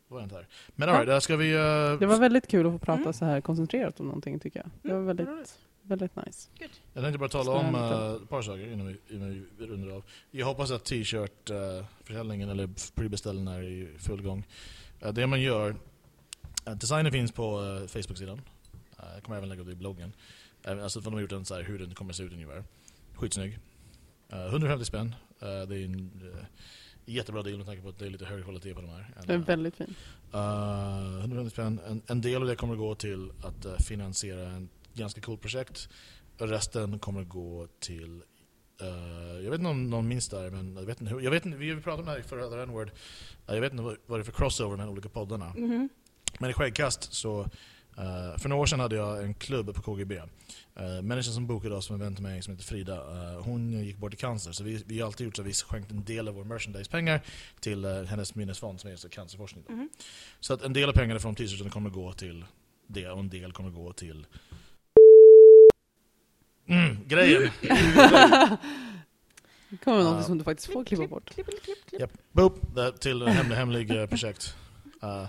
vad är det här? Men alright, uh, ska vi... Uh, Det var väldigt kul att få prata Mm. så här koncentrerat om någonting tycker jag. Det var Mm, väldigt. Väldigt nice. Jag tänkte bara tala om uh, ett par saker innan vi, innan vi rundar av. Jag hoppas att t-shirt-försäljningen eller prebeställningen är i full gång. Uh, det man gör, uh, designen finns på uh, Facebook-sidan. Uh, jag kommer även lägga upp det i bloggen. Uh, alltså för de har gjort en så här hur den kommer se ut ungefär. Skitsnygg. Uh, 150 spänn. Uh, det är en uh, jättebra deal med tanke på att det är lite högre kvalitet på de här. Det är uh, väldigt fint. Uh, 150 spänn. En, en del av det kommer att gå till att eh, finansiera en ganska cool projekt. Resten kommer gå till... eh, jag vet inte om någon minns det här, men jag vet inte hur... Jag vet inte, vi pratade om det här i förra N-word. Eh, jag vet inte vad, vad det är för crossover med de olika poddarna. Mhm. Men i Skäggkast så... eh, för några år sedan hade jag en klubb på KGB. Uh, människan som bokade oss som en vän till mig som heter Frida, hon gick bort i cancer. Så vi, vi har alltid gjort så att vi skänkt en del av vår merchandise-pengar till hennes minnesfond som är cancerforskning. Då. Mhm. Så att en del av pengarna från t-shirten kommer gå till det och en del kommer gå till mm, grejen. *laughs* Det kommer något som du faktiskt får klippa bort. Klipp, klipp, klipp, klipp. Japp. Boop, det, till hemlig, hemlig eh, projekt. Uh, *laughs* uh,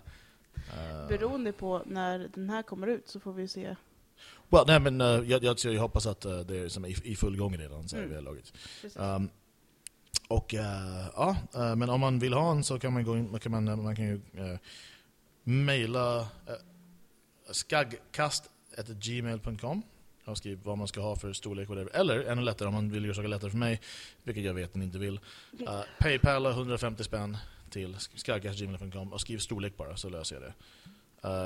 Beroende på när den här kommer ut så får vi se. well, nej, men, eh, jag, jag, jag hoppas att eh, det är som i, i full gång redan. Så Mm. vi har. Um, och ja, men om man vill ha en så kan man gå in, man kan, man, man kan ju uh, mejla uh, skaggkast.gmail.com och skriv vad man ska ha för storlek whatever. Eller ännu lättare om man vill göra saker lättare för mig, vilket jag vet att ni inte vill. Uh, Paypal 150 spänn till skaggkast.gmail.com och skriv storlek bara så löser jag det.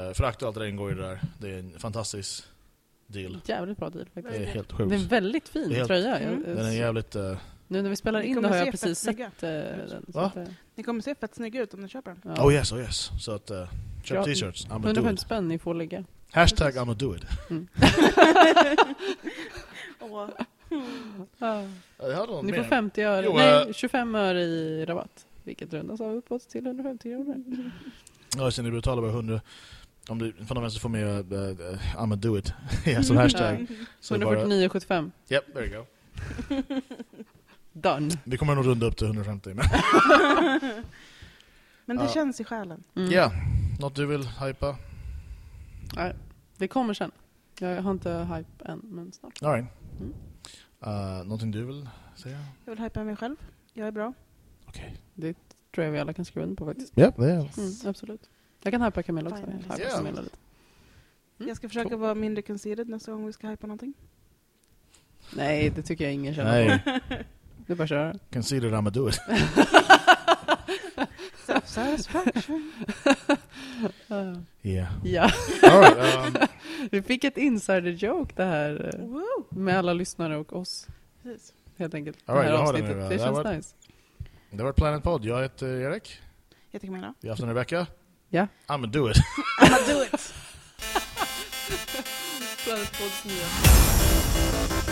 Uh, frakt och allt det där ingår ju där. Det är en fantastisk deal. Jävligt bra deal Det faktiskt. är helt Det är en sjukt. väldigt fin Det helt- tröja. Jag- Mm. Den är jävligt... eh, Nu när vi spelar in har jag precis sett eh, den. så Va? att, eh, Ni kommer se fett snygga ut om ni köper den. ja. Oh yes, oh yes. Så att, uh, köp t-shirts. I'm gonna do 150 it. spänn ni får lägga. Hashtag I'm gonna do it. *laughs* Jag hade någon Ni får mer. 50 öre, Jo, nej eh, 25 öre i rabatt. Vilket rundas av uppåt till 150 kronor. Ja, sen ni betalar bara 100. Om du från vänster får med uh, uh, I'm gonna do it. *laughs* ja, som hashtag. Så bara, 149,75. yep, there you go. *laughs* Done. Vi kommer nog runda upp till 150. Men Men det Ja. känns i själen. Mm. ja, något du vill hypa? Nej, det kommer sen. Jag har inte hype än, men snart. All right. Mm. Uh, någonting du vill säga? Jag vill hypa mig själv. Jag är bra. Okej. Det tror jag vi alla kan skriva under på faktiskt. Yep, det är Mm, absolut. Jag kan hypa Camilla också. Hypar Yeah. Camilla lite. Mm. Jag ska försöka Cool. vara mindre conceited nästa gång vi ska hypa någonting. Nej, det tycker jag ingen känner på. Nej, Det är bara att köra. consider I'm gonna do it. Self-satisfaction. Ja. Yeah. All right, um, vi fick ett insider joke det här eh, Woo! med alla lyssnare och oss. Precis. Helt enkelt. All right, det här avsnittet. Det känns Det här var- nice. det var Planet Pod. Jag heter Erik. Jag tycker Camilla. Vi har haft en Rebecca. Ja. I'm gonna do it. I'ma do it! *laughs* Planet Pods nya.